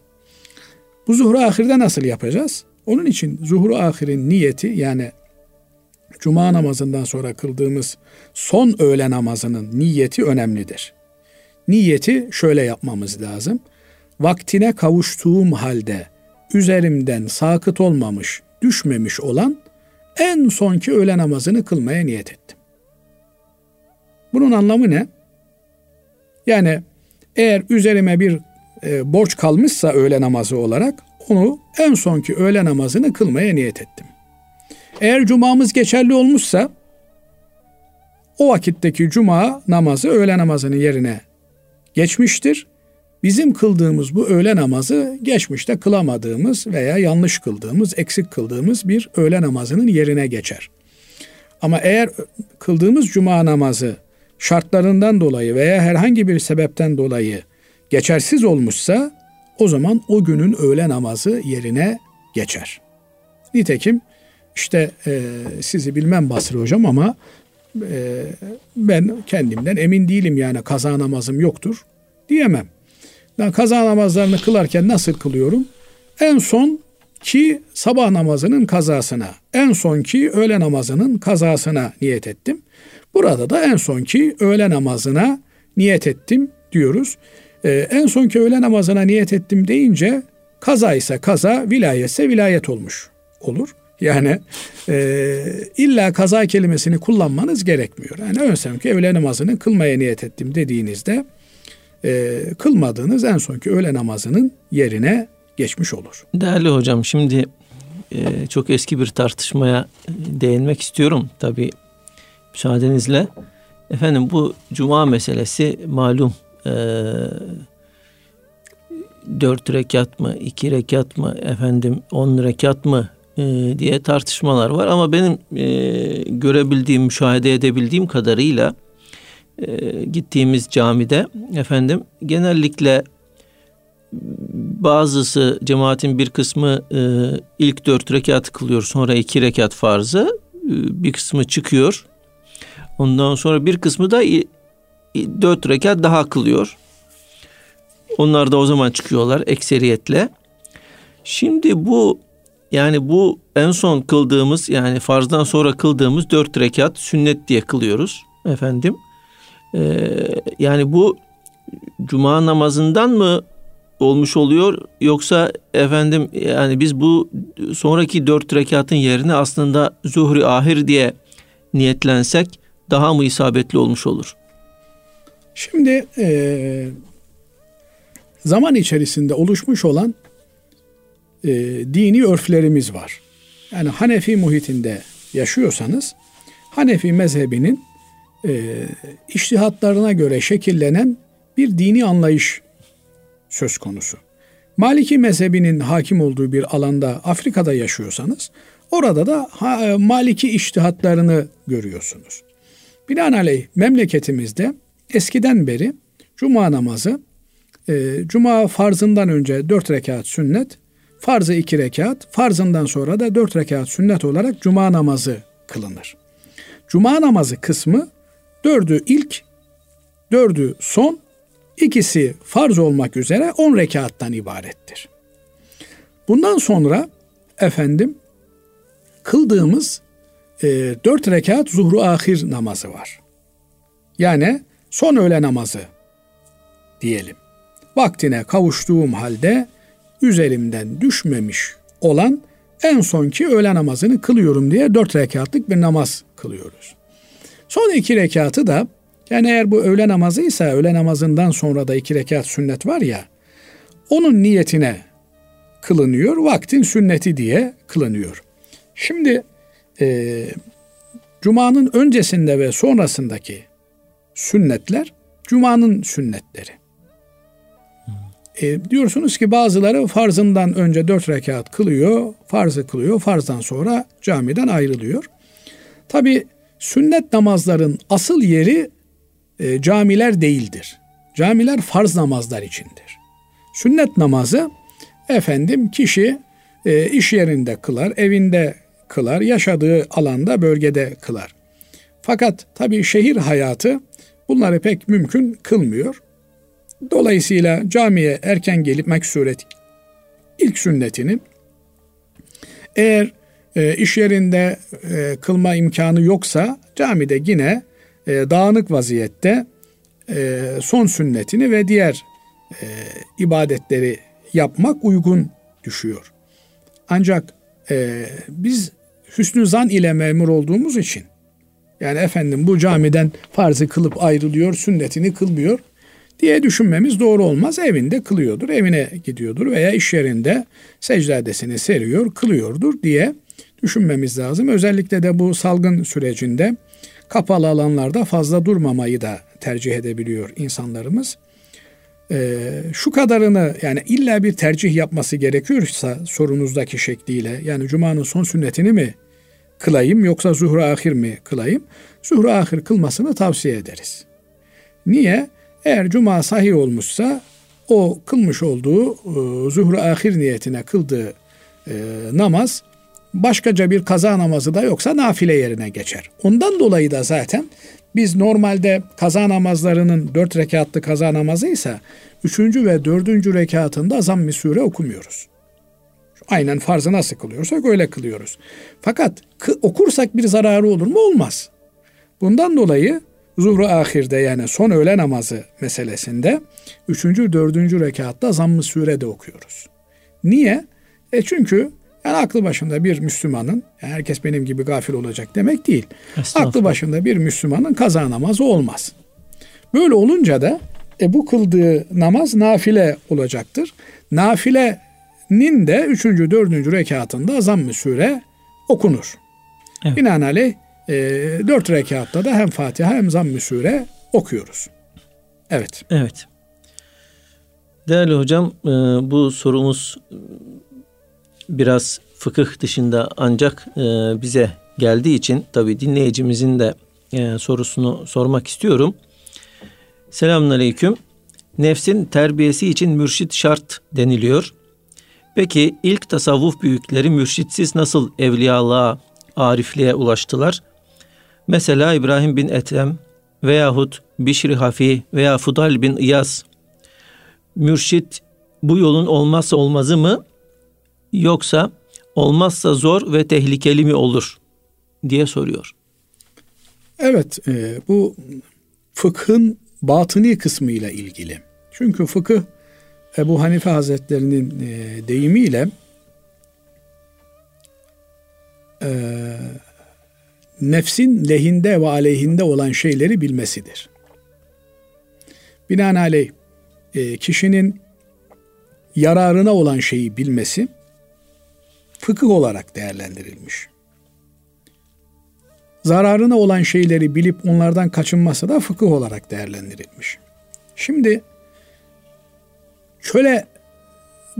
Bu zuhru ahirde nasıl yapacağız? Onun için zuhru ahirin niyeti yani cuma namazından sonra kıldığımız son öğle namazının niyeti önemlidir. Niyeti şöyle yapmamız lazım. Vaktine kavuştuğum halde üzerimden sakıt olmamış, düşmemiş olan en sonki öğle namazını kılmaya niyet ettim. Bunun anlamı ne? Yani eğer üzerime bir e, borç kalmışsa öğle namazı olarak onu en sonki öğle namazını kılmaya niyet ettim. Eğer cumamız geçerli olmuşsa o vakitteki cuma namazı öğle namazının yerine geçmiştir. Bizim kıldığımız bu öğle namazı geçmişte kılamadığımız veya yanlış kıldığımız, eksik kıldığımız bir öğle namazının yerine geçer. Ama eğer kıldığımız cuma namazı şartlarından dolayı veya herhangi bir sebepten dolayı geçersiz olmuşsa o zaman o günün öğle namazı yerine geçer. Nitekim işte e, sizi bilmem Basri hocam ama e, ben kendimden emin değilim yani kaza namazım yoktur diyemem. Ben kaza namazlarını kılarken nasıl kılıyorum? En son ki sabah namazının kazasına, en son ki öğle namazının kazasına niyet ettim. Burada da en son ki öğle namazına niyet ettim diyoruz. Ee, en son ki öğle namazına niyet ettim deyince kaza ise kaza, vilayetse vilayet olmuş olur. Yani e, illa kaza kelimesini kullanmanız gerekmiyor. Yani ön ki öğle namazını kılmaya niyet ettim dediğinizde e, kılmadığınız en sonki öğle namazının yerine geçmiş olur. Değerli hocam şimdi e, çok eski bir tartışmaya değinmek istiyorum. Tabi müsaadenizle. Efendim bu cuma meselesi malum e, dört rekat mı, iki rekat mı, efendim on rekat mı e, diye tartışmalar var. Ama benim e, görebildiğim, müşahede edebildiğim kadarıyla e, gittiğimiz camide efendim genellikle bazısı cemaatin bir kısmı e, ilk dört rekat kılıyor sonra iki rekat farzı e, bir kısmı çıkıyor ondan sonra bir kısmı da dört rekat daha kılıyor. Onlar da o zaman çıkıyorlar ekseriyetle. Şimdi bu yani bu en son kıldığımız yani farzdan sonra kıldığımız dört rekat sünnet diye kılıyoruz efendim. Ee, yani bu cuma namazından mı olmuş oluyor yoksa efendim yani biz bu sonraki dört rekatın yerine aslında zuhri ahir diye niyetlensek daha mı isabetli olmuş olur? Şimdi e, zaman içerisinde oluşmuş olan e, dini örflerimiz var. Yani Hanefi muhitinde yaşıyorsanız Hanefi mezhebinin e, iştihatlarına göre şekillenen bir dini anlayış söz konusu. Maliki mezhebinin hakim olduğu bir alanda Afrika'da yaşıyorsanız orada da ha, e, Maliki iştihatlarını görüyorsunuz. Binaenaleyh memleketimizde eskiden beri cuma namazı e, cuma farzından önce dört rekat sünnet, farzı iki rekat, farzından sonra da dört rekat sünnet olarak cuma namazı kılınır. Cuma namazı kısmı Dördü ilk, dördü son, ikisi farz olmak üzere on rekattan ibarettir. Bundan sonra efendim kıldığımız e, dört rekat zuhru ahir namazı var. Yani son öğle namazı diyelim. Vaktine kavuştuğum halde üzerimden düşmemiş olan en sonki öğle namazını kılıyorum diye dört rekatlık bir namaz kılıyoruz. Son iki rekatı da yani eğer bu öğle namazıysa öğle namazından sonra da iki rekat sünnet var ya onun niyetine kılınıyor. Vaktin sünneti diye kılınıyor. Şimdi e, Cuma'nın öncesinde ve sonrasındaki sünnetler Cuma'nın sünnetleri. E, diyorsunuz ki bazıları farzından önce dört rekat kılıyor, farzı kılıyor, farzdan sonra camiden ayrılıyor. Tabi sünnet namazların asıl yeri e, camiler değildir. Camiler farz namazlar içindir. Sünnet namazı efendim kişi e, iş yerinde kılar, evinde kılar, yaşadığı alanda, bölgede kılar. Fakat tabi şehir hayatı bunları pek mümkün kılmıyor. Dolayısıyla camiye erken gelip sureti ilk sünnetinin eğer e, iş yerinde e, kılma imkanı yoksa camide yine e, dağınık vaziyette e, son sünnetini ve diğer e, ibadetleri yapmak uygun düşüyor. Ancak e, biz hüsnü zan ile memur olduğumuz için yani efendim bu camiden farzı kılıp ayrılıyor, sünnetini kılmıyor diye düşünmemiz doğru olmaz. Evinde kılıyordur, evine gidiyordur veya iş yerinde secdadesini seriyor, kılıyordur diye düşünmemiz lazım. Özellikle de bu salgın sürecinde kapalı alanlarda fazla durmamayı da tercih edebiliyor insanlarımız. Ee, şu kadarını yani illa bir tercih yapması gerekiyorsa sorunuzdaki şekliyle yani Cuma'nın son sünnetini mi kılayım yoksa zuhru ahir mi kılayım? Zuhru ahir kılmasını tavsiye ederiz. Niye? Eğer cuma sahih olmuşsa o kılmış olduğu e, zuhru ahir niyetine kıldığı e, namaz başkaca bir kaza namazı da yoksa nafile yerine geçer. Ondan dolayı da zaten biz normalde kaza namazlarının dört rekatlı kaza namazıysa üçüncü ve dördüncü rekatında zamm-ı sure okumuyoruz. Aynen farzı nasıl kılıyorsak öyle kılıyoruz. Fakat okursak bir zararı olur mu? Olmaz. Bundan dolayı zuhru ahirde yani son öğle namazı meselesinde üçüncü, dördüncü rekatta zamm-ı sure de okuyoruz. Niye? E çünkü yani aklı başında bir Müslümanın, herkes benim gibi gafil olacak demek değil. Aklı başında bir Müslümanın kaza namazı olmaz. Böyle olunca da e, bu kıldığı namaz nafile olacaktır. Nafilenin de üçüncü, dördüncü rekatında zamm-ı sure okunur. Evet. Binaenaleyh e, dört rekatta da hem Fatiha hem zamm-ı sure okuyoruz. Evet. Evet. Değerli hocam e, bu sorumuz biraz fıkıh dışında ancak e, bize geldiği için tabi dinleyicimizin de e, sorusunu sormak istiyorum. Selamun Aleyküm. Nefsin terbiyesi için mürşit şart deniliyor. Peki ilk tasavvuf büyükleri mürşitsiz nasıl evliyalığa, arifliğe ulaştılar? Mesela İbrahim bin Ethem veyahut Bişri Hafi veya Fudal bin İyas. Mürşit bu yolun olmazsa olmazı mı yoksa olmazsa zor ve tehlikeli mi olur diye soruyor. Evet e, bu fıkhın batıni kısmıyla ilgili. Çünkü fıkıh Ebu Hanife Hazretlerinin e, deyimiyle e, nefsin lehinde ve aleyhinde olan şeyleri bilmesidir. Binaenaleyh e, kişinin yararına olan şeyi bilmesi fıkıh olarak değerlendirilmiş. Zararına olan şeyleri bilip onlardan kaçınması da fıkıh olarak değerlendirilmiş. Şimdi çöle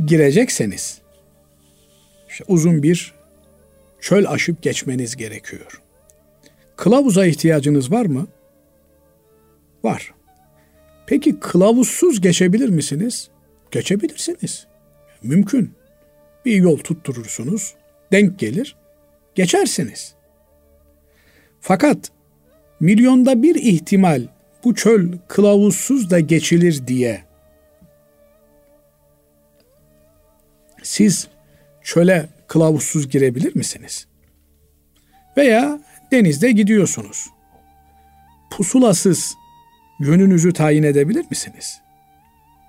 girecekseniz işte uzun bir çöl aşıp geçmeniz gerekiyor. Kılavuza ihtiyacınız var mı? Var. Peki kılavuzsuz geçebilir misiniz? Geçebilirsiniz. Mümkün bir yol tutturursunuz, denk gelir, geçersiniz. Fakat milyonda bir ihtimal bu çöl kılavuzsuz da geçilir diye siz çöle kılavuzsuz girebilir misiniz? Veya denizde gidiyorsunuz. Pusulasız yönünüzü tayin edebilir misiniz?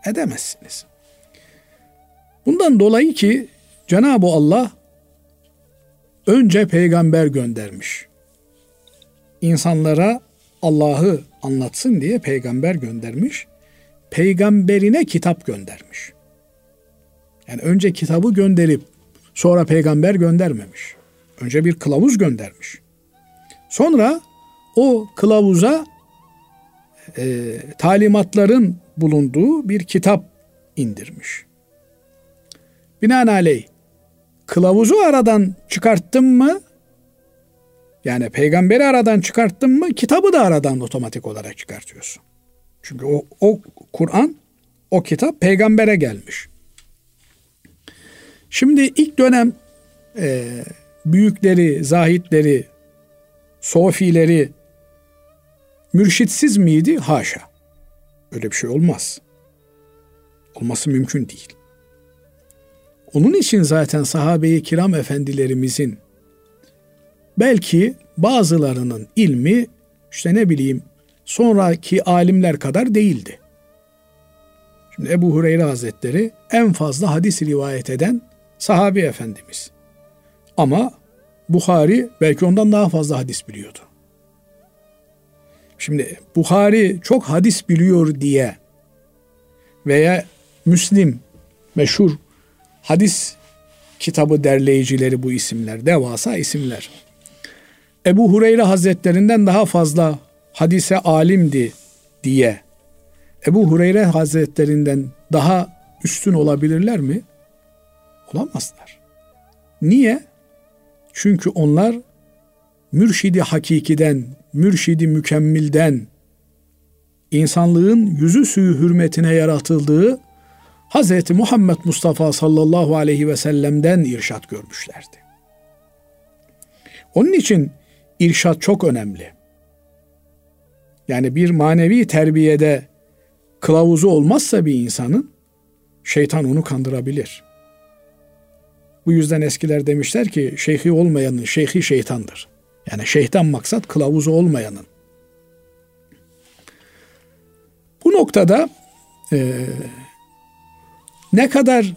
Edemezsiniz. Bundan dolayı ki Cenab-ı Allah önce peygamber göndermiş. İnsanlara Allah'ı anlatsın diye peygamber göndermiş. Peygamberine kitap göndermiş. Yani önce kitabı gönderip sonra peygamber göndermemiş. Önce bir kılavuz göndermiş. Sonra o kılavuza e, talimatların bulunduğu bir kitap indirmiş. Binaenaleyh kılavuzu aradan çıkarttın mı yani peygamberi aradan çıkarttın mı kitabı da aradan otomatik olarak çıkartıyorsun. Çünkü o, o Kur'an, o kitap peygambere gelmiş. Şimdi ilk dönem e, büyükleri, zahitleri, sofileri mürşitsiz miydi? Haşa. Öyle bir şey olmaz. Olması mümkün değil. Onun için zaten sahabe-i kiram efendilerimizin belki bazılarının ilmi işte ne bileyim sonraki alimler kadar değildi. Şimdi Ebu Hureyre Hazretleri en fazla hadis rivayet eden sahabi efendimiz. Ama Bukhari belki ondan daha fazla hadis biliyordu. Şimdi Bukhari çok hadis biliyor diye veya Müslim meşhur hadis kitabı derleyicileri bu isimler, devasa isimler. Ebu Hureyre Hazretlerinden daha fazla hadise alimdi diye Ebu Hureyre Hazretlerinden daha üstün olabilirler mi? Olamazlar. Niye? Çünkü onlar mürşidi hakikiden, mürşidi mükemmilden, insanlığın yüzü suyu hürmetine yaratıldığı Hz. Muhammed Mustafa sallallahu aleyhi ve sellem'den irşat görmüşlerdi. Onun için irşat çok önemli. Yani bir manevi terbiyede kılavuzu olmazsa bir insanın şeytan onu kandırabilir. Bu yüzden eskiler demişler ki şeyhi olmayanın şeyhi şeytandır. Yani şeytan maksat kılavuzu olmayanın. Bu noktada ne kadar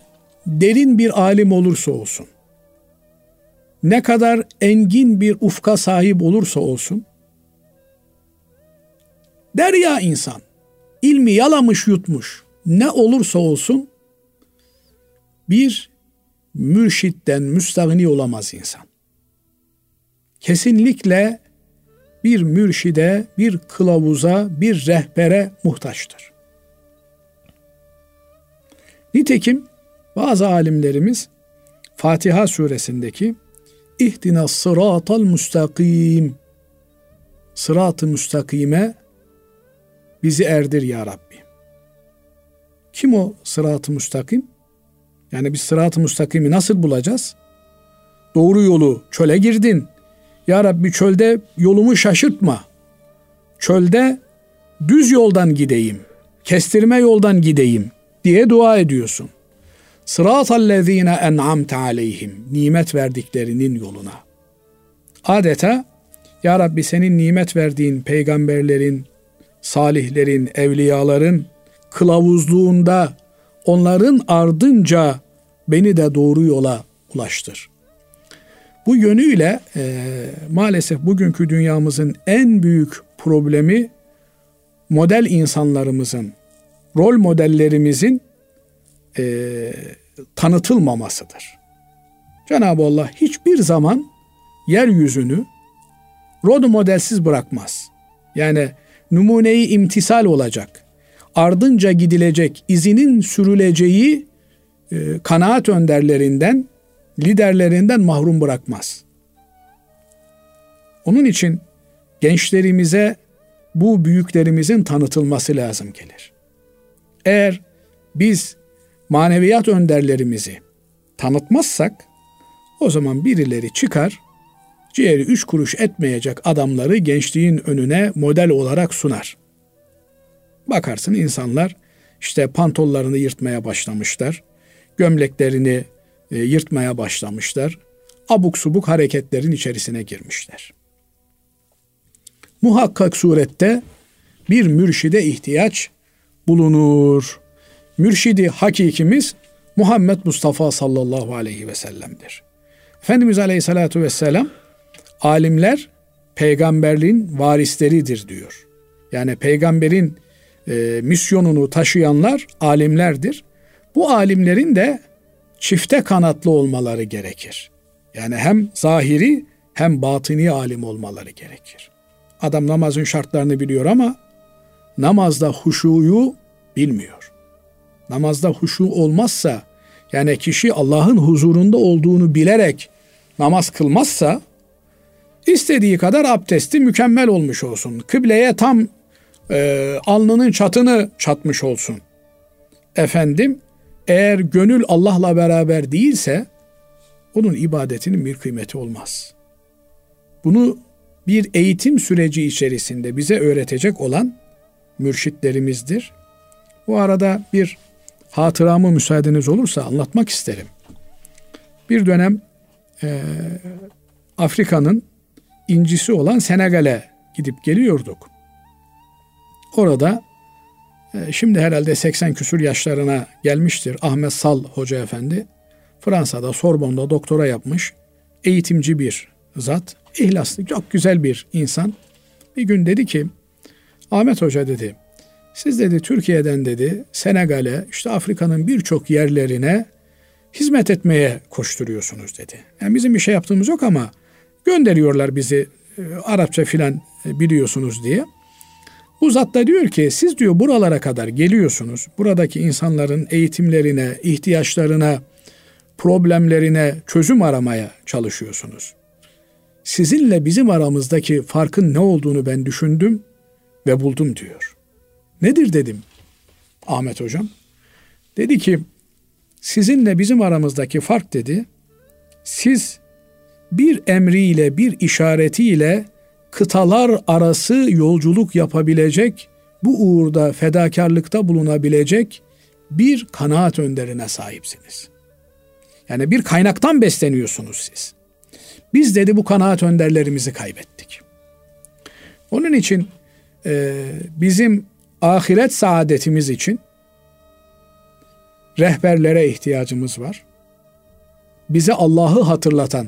derin bir alim olursa olsun, ne kadar engin bir ufka sahip olursa olsun, derya insan, ilmi yalamış yutmuş, ne olursa olsun, bir mürşitten müstahni olamaz insan. Kesinlikle bir mürşide, bir kılavuza, bir rehbere muhtaçtır. Nitekim bazı alimlerimiz Fatiha suresindeki İhdina sıratal müstakim Sırat-ı müstakime bizi erdir ya Rabbi. Kim o sırat-ı müstakim? Yani biz sırat-ı müstakimi nasıl bulacağız? Doğru yolu çöle girdin. Ya Rabbi çölde yolumu şaşırtma. Çölde düz yoldan gideyim. Kestirme yoldan gideyim diye dua ediyorsun. Sıratallezine en'amte aleyhim. Nimet verdiklerinin yoluna. Adeta Ya Rabbi senin nimet verdiğin peygamberlerin, salihlerin, evliyaların kılavuzluğunda onların ardınca beni de doğru yola ulaştır. Bu yönüyle e, maalesef bugünkü dünyamızın en büyük problemi model insanlarımızın, rol modellerimizin e, tanıtılmamasıdır. Cenab-ı Allah hiçbir zaman yeryüzünü rol modelsiz bırakmaz. Yani numuneyi imtisal olacak, ardınca gidilecek, izinin sürüleceği e, kanaat önderlerinden, liderlerinden mahrum bırakmaz. Onun için gençlerimize bu büyüklerimizin tanıtılması lazım gelir. Eğer biz maneviyat önderlerimizi tanıtmazsak o zaman birileri çıkar ciğeri üç kuruş etmeyecek adamları gençliğin önüne model olarak sunar. Bakarsın insanlar işte pantollarını yırtmaya başlamışlar. Gömleklerini e, yırtmaya başlamışlar. Abuk subuk hareketlerin içerisine girmişler. Muhakkak surette bir mürşide ihtiyaç bulunur. Mürşidi hakikimiz Muhammed Mustafa sallallahu aleyhi ve sellem'dir. Efendimiz Aleyhisselatü Vesselam alimler peygamberliğin varisleridir diyor. Yani peygamberin e, misyonunu taşıyanlar alimlerdir. Bu alimlerin de çifte kanatlı olmaları gerekir. Yani hem zahiri hem batini alim olmaları gerekir. Adam namazın şartlarını biliyor ama namazda huşuyu bilmiyor. Namazda huşu olmazsa yani kişi Allah'ın huzurunda olduğunu bilerek namaz kılmazsa istediği kadar abdesti mükemmel olmuş olsun. Kıbleye tam e, alnının çatını çatmış olsun. Efendim eğer gönül Allah'la beraber değilse onun ibadetinin bir kıymeti olmaz. Bunu bir eğitim süreci içerisinde bize öğretecek olan mürşitlerimizdir. Bu arada bir hatıramı müsaadeniz olursa anlatmak isterim. Bir dönem e, Afrika'nın incisi olan Senegal'e gidip geliyorduk. Orada e, şimdi herhalde 80 küsur yaşlarına gelmiştir Ahmet Sal Hoca Efendi. Fransa'da Sorbon'da doktora yapmış. Eğitimci bir zat. ihlaslı, çok güzel bir insan. Bir gün dedi ki Ahmet Hoca dedi siz dedi Türkiye'den dedi Senegal'e işte Afrika'nın birçok yerlerine hizmet etmeye koşturuyorsunuz dedi. Yani bizim bir şey yaptığımız yok ama gönderiyorlar bizi e, Arapça filan e, biliyorsunuz diye. Bu zat da diyor ki siz diyor buralara kadar geliyorsunuz. Buradaki insanların eğitimlerine, ihtiyaçlarına, problemlerine çözüm aramaya çalışıyorsunuz. Sizinle bizim aramızdaki farkın ne olduğunu ben düşündüm ve buldum diyor. Nedir dedim Ahmet hocam. Dedi ki sizinle bizim aramızdaki fark dedi. Siz bir emriyle bir işaretiyle kıtalar arası yolculuk yapabilecek, bu uğurda fedakarlıkta bulunabilecek bir kanaat önderine sahipsiniz. Yani bir kaynaktan besleniyorsunuz siz. Biz dedi bu kanaat önderlerimizi kaybettik. Onun için e, bizim ahiret saadetimiz için rehberlere ihtiyacımız var. Bize Allah'ı hatırlatan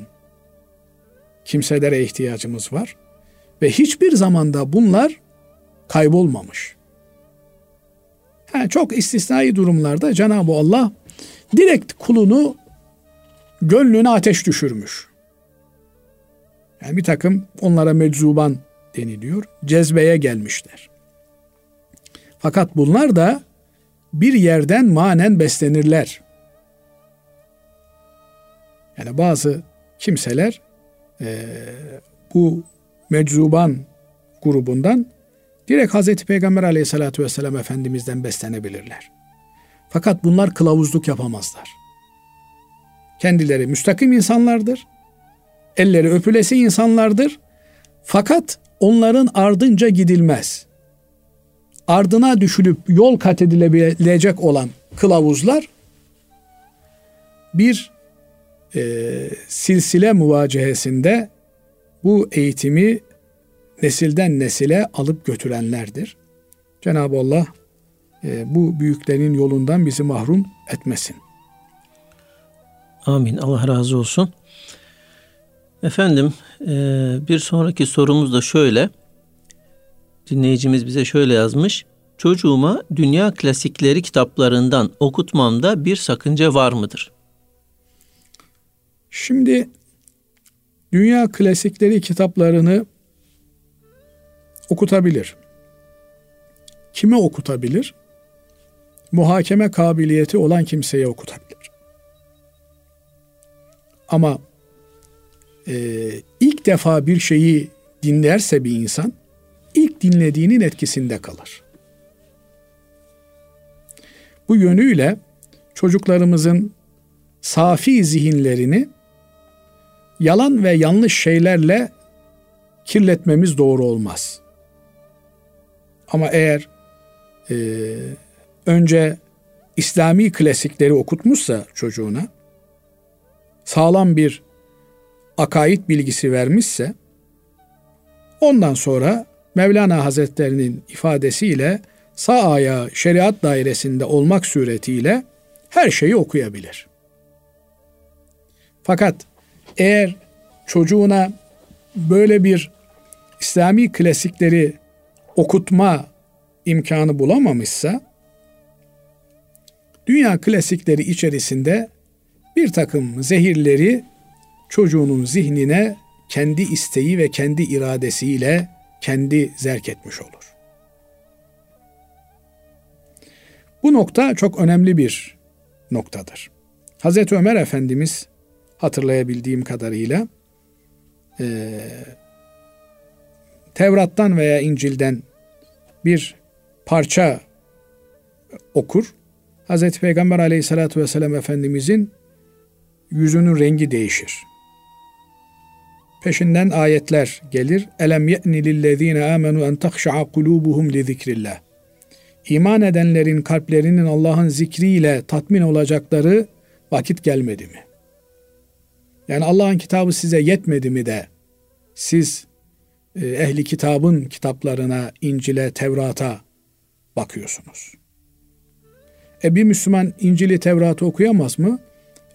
kimselere ihtiyacımız var. Ve hiçbir zamanda bunlar kaybolmamış. Yani çok istisnai durumlarda Cenab-ı Allah direkt kulunu gönlüne ateş düşürmüş. Yani bir takım onlara meczuban deniliyor. Cezbeye gelmişler. Fakat bunlar da bir yerden manen beslenirler. Yani bazı kimseler e, bu meczuban grubundan direkt Hazreti Peygamber aleyhissalatü vesselam Efendimiz'den beslenebilirler. Fakat bunlar kılavuzluk yapamazlar. Kendileri müstakim insanlardır. Elleri öpülesi insanlardır. Fakat onların ardınca gidilmez. Ardına düşülüp yol kat edilebilecek olan kılavuzlar bir e, silsile muvacehesinde bu eğitimi nesilden nesile alıp götürenlerdir. Cenab-ı Allah e, bu büyüklerin yolundan bizi mahrum etmesin. Amin. Allah razı olsun. Efendim e, bir sonraki sorumuz da şöyle. Dinleyicimiz bize şöyle yazmış. Çocuğuma dünya klasikleri kitaplarından okutmamda bir sakınca var mıdır? Şimdi dünya klasikleri kitaplarını okutabilir. Kime okutabilir? Muhakeme kabiliyeti olan kimseye okutabilir. Ama e, ilk defa bir şeyi dinlerse bir insan, ilk dinlediğinin etkisinde kalır. Bu yönüyle çocuklarımızın safi zihinlerini yalan ve yanlış şeylerle kirletmemiz doğru olmaz. Ama eğer e, önce İslami klasikleri okutmuşsa çocuğuna, sağlam bir akaid bilgisi vermişse, ondan sonra Mevlana Hazretlerinin ifadesiyle sağ ayağı şeriat dairesinde olmak suretiyle her şeyi okuyabilir. Fakat eğer çocuğuna böyle bir İslami klasikleri okutma imkanı bulamamışsa dünya klasikleri içerisinde bir takım zehirleri çocuğunun zihnine kendi isteği ve kendi iradesiyle kendi zerk etmiş olur. Bu nokta çok önemli bir noktadır. Hazreti Ömer Efendimiz hatırlayabildiğim kadarıyla e, Tevrat'tan veya İncil'den bir parça okur. Hazreti Peygamber aleyhissalatü vesselam Efendimizin yüzünün rengi değişir. Peşinden ayetler gelir. Elem ye'ni lillezine amenu en tahşa'a kulubuhum li zikrillah. İman edenlerin kalplerinin Allah'ın zikriyle tatmin olacakları vakit gelmedi mi? Yani Allah'ın kitabı size yetmedi mi de siz e, ehli kitabın kitaplarına, İncil'e, Tevrat'a bakıyorsunuz. E bir Müslüman İncil'i, Tevrat'ı okuyamaz mı?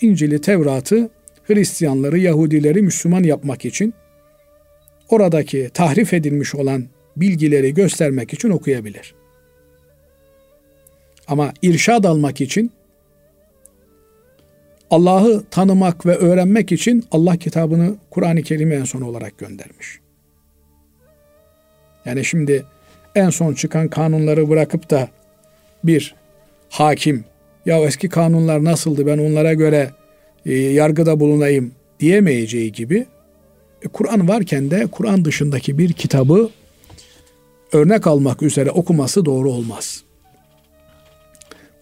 İncil'i, Tevrat'ı Hristiyanları, Yahudileri Müslüman yapmak için oradaki tahrif edilmiş olan bilgileri göstermek için okuyabilir. Ama irşad almak için Allah'ı tanımak ve öğrenmek için Allah kitabını Kur'an-ı Kerim'i en son olarak göndermiş. Yani şimdi en son çıkan kanunları bırakıp da bir hakim ya eski kanunlar nasıldı ben onlara göre e, yargıda bulunayım diyemeyeceği gibi e, Kur'an varken de Kur'an dışındaki bir kitabı örnek almak üzere okuması doğru olmaz.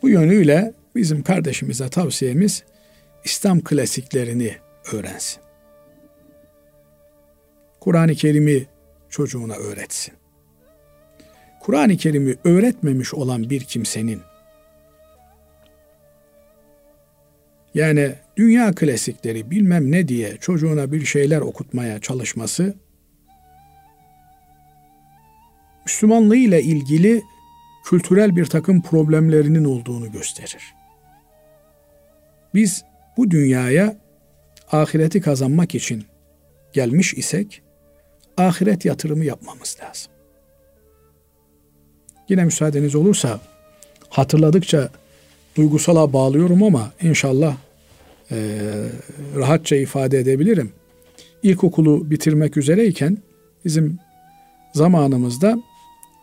Bu yönüyle bizim kardeşimize tavsiyemiz İslam klasiklerini öğrensin. Kur'an-ı Kerim'i çocuğuna öğretsin. Kur'an-ı Kerim'i öğretmemiş olan bir kimsenin yani dünya klasikleri bilmem ne diye çocuğuna bir şeyler okutmaya çalışması Müslümanlığı ile ilgili kültürel bir takım problemlerinin olduğunu gösterir. Biz bu dünyaya ahireti kazanmak için gelmiş isek ahiret yatırımı yapmamız lazım. Yine müsaadeniz olursa hatırladıkça duygusala bağlıyorum ama inşallah e, rahatça ifade edebilirim. İlkokulu bitirmek üzereyken bizim zamanımızda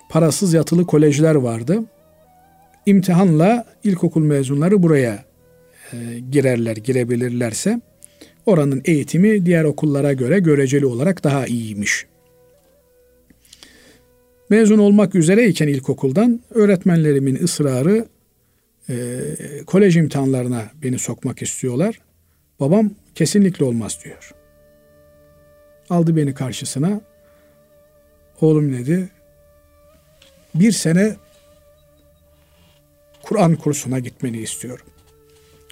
parasız yatılı kolejler vardı. İmtihanla ilkokul mezunları buraya e, girerler, girebilirlerse oranın eğitimi diğer okullara göre göreceli olarak daha iyiymiş. Mezun olmak üzereyken ilkokuldan öğretmenlerimin ısrarı e, kolej imtihanlarına beni sokmak istiyorlar. Babam kesinlikle olmaz diyor. Aldı beni karşısına. Oğlum dedi. Bir sene Kur'an kursuna gitmeni istiyorum.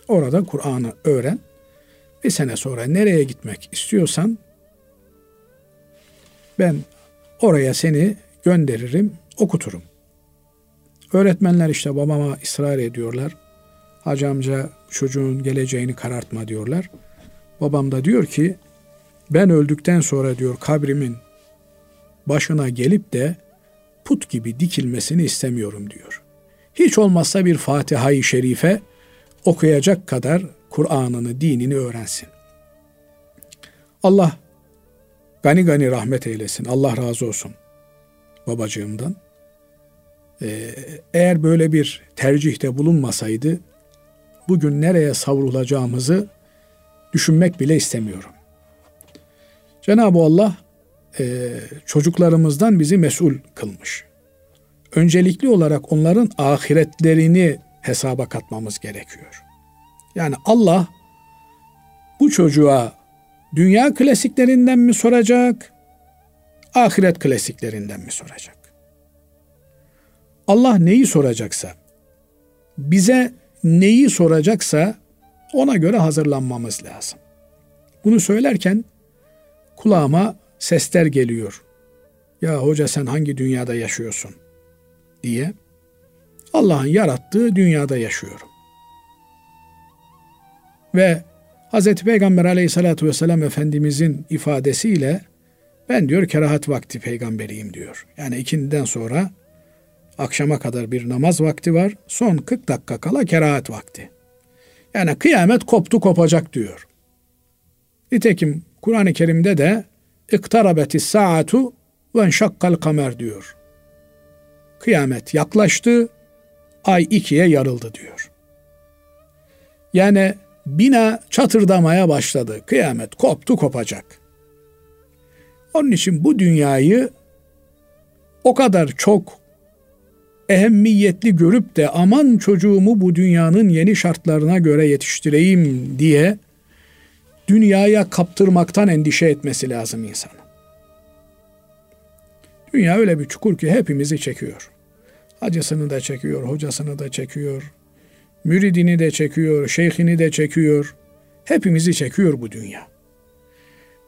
Orada Kur'an'ı öğren. Bir sene sonra nereye gitmek istiyorsan ben oraya seni gönderirim, okuturum. Öğretmenler işte babama ısrar ediyorlar. Hacı amca çocuğun geleceğini karartma diyorlar. Babam da diyor ki ben öldükten sonra diyor kabrimin başına gelip de put gibi dikilmesini istemiyorum diyor. Hiç olmazsa bir Fatiha-i Şerife okuyacak kadar Kur'an'ını, dinini öğrensin. Allah gani gani rahmet eylesin. Allah razı olsun babacığımdan. Ee, eğer böyle bir tercihte bulunmasaydı bugün nereye savrulacağımızı düşünmek bile istemiyorum. Cenab-ı Allah e, çocuklarımızdan bizi mesul kılmış. Öncelikli olarak onların ahiretlerini hesaba katmamız gerekiyor. Yani Allah bu çocuğa dünya klasiklerinden mi soracak, ahiret klasiklerinden mi soracak? Allah neyi soracaksa, bize neyi soracaksa ona göre hazırlanmamız lazım. Bunu söylerken kulağıma sesler geliyor. Ya hoca sen hangi dünyada yaşıyorsun diye. Allah'ın yarattığı dünyada yaşıyorum. Ve Hazreti Peygamber aleyhissalatü vesselam Efendimizin ifadesiyle ben diyor kerahat vakti peygamberiyim diyor. Yani ikindiden sonra akşama kadar bir namaz vakti var. Son 40 dakika kala kerahat vakti. Yani kıyamet koptu kopacak diyor. Nitekim Kur'an-ı Kerim'de de iktarabeti saatu ve şakkal kamer diyor. Kıyamet yaklaştı, ay ikiye yarıldı diyor. Yani bina çatırdamaya başladı. Kıyamet koptu kopacak. Onun için bu dünyayı o kadar çok ehemmiyetli görüp de aman çocuğumu bu dünyanın yeni şartlarına göre yetiştireyim diye dünyaya kaptırmaktan endişe etmesi lazım insanın. Dünya öyle bir çukur ki hepimizi çekiyor. Hacısını da çekiyor, hocasını da çekiyor, müridini de çekiyor, şeyhini de çekiyor. Hepimizi çekiyor bu dünya.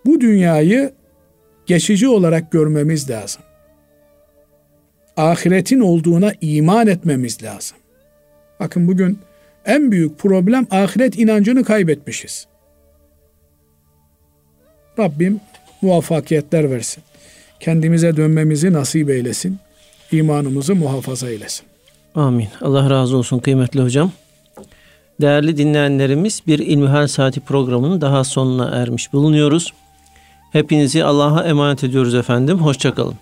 Bu dünyayı geçici olarak görmemiz lazım. Ahiretin olduğuna iman etmemiz lazım. Bakın bugün en büyük problem ahiret inancını kaybetmişiz. Rabbim muvaffakiyetler versin. Kendimize dönmemizi nasip eylesin. İmanımızı muhafaza eylesin. Amin. Allah razı olsun kıymetli hocam. Değerli dinleyenlerimiz bir İlmihal Saati programının daha sonuna ermiş bulunuyoruz. Hepinizi Allah'a emanet ediyoruz efendim. Hoşçakalın.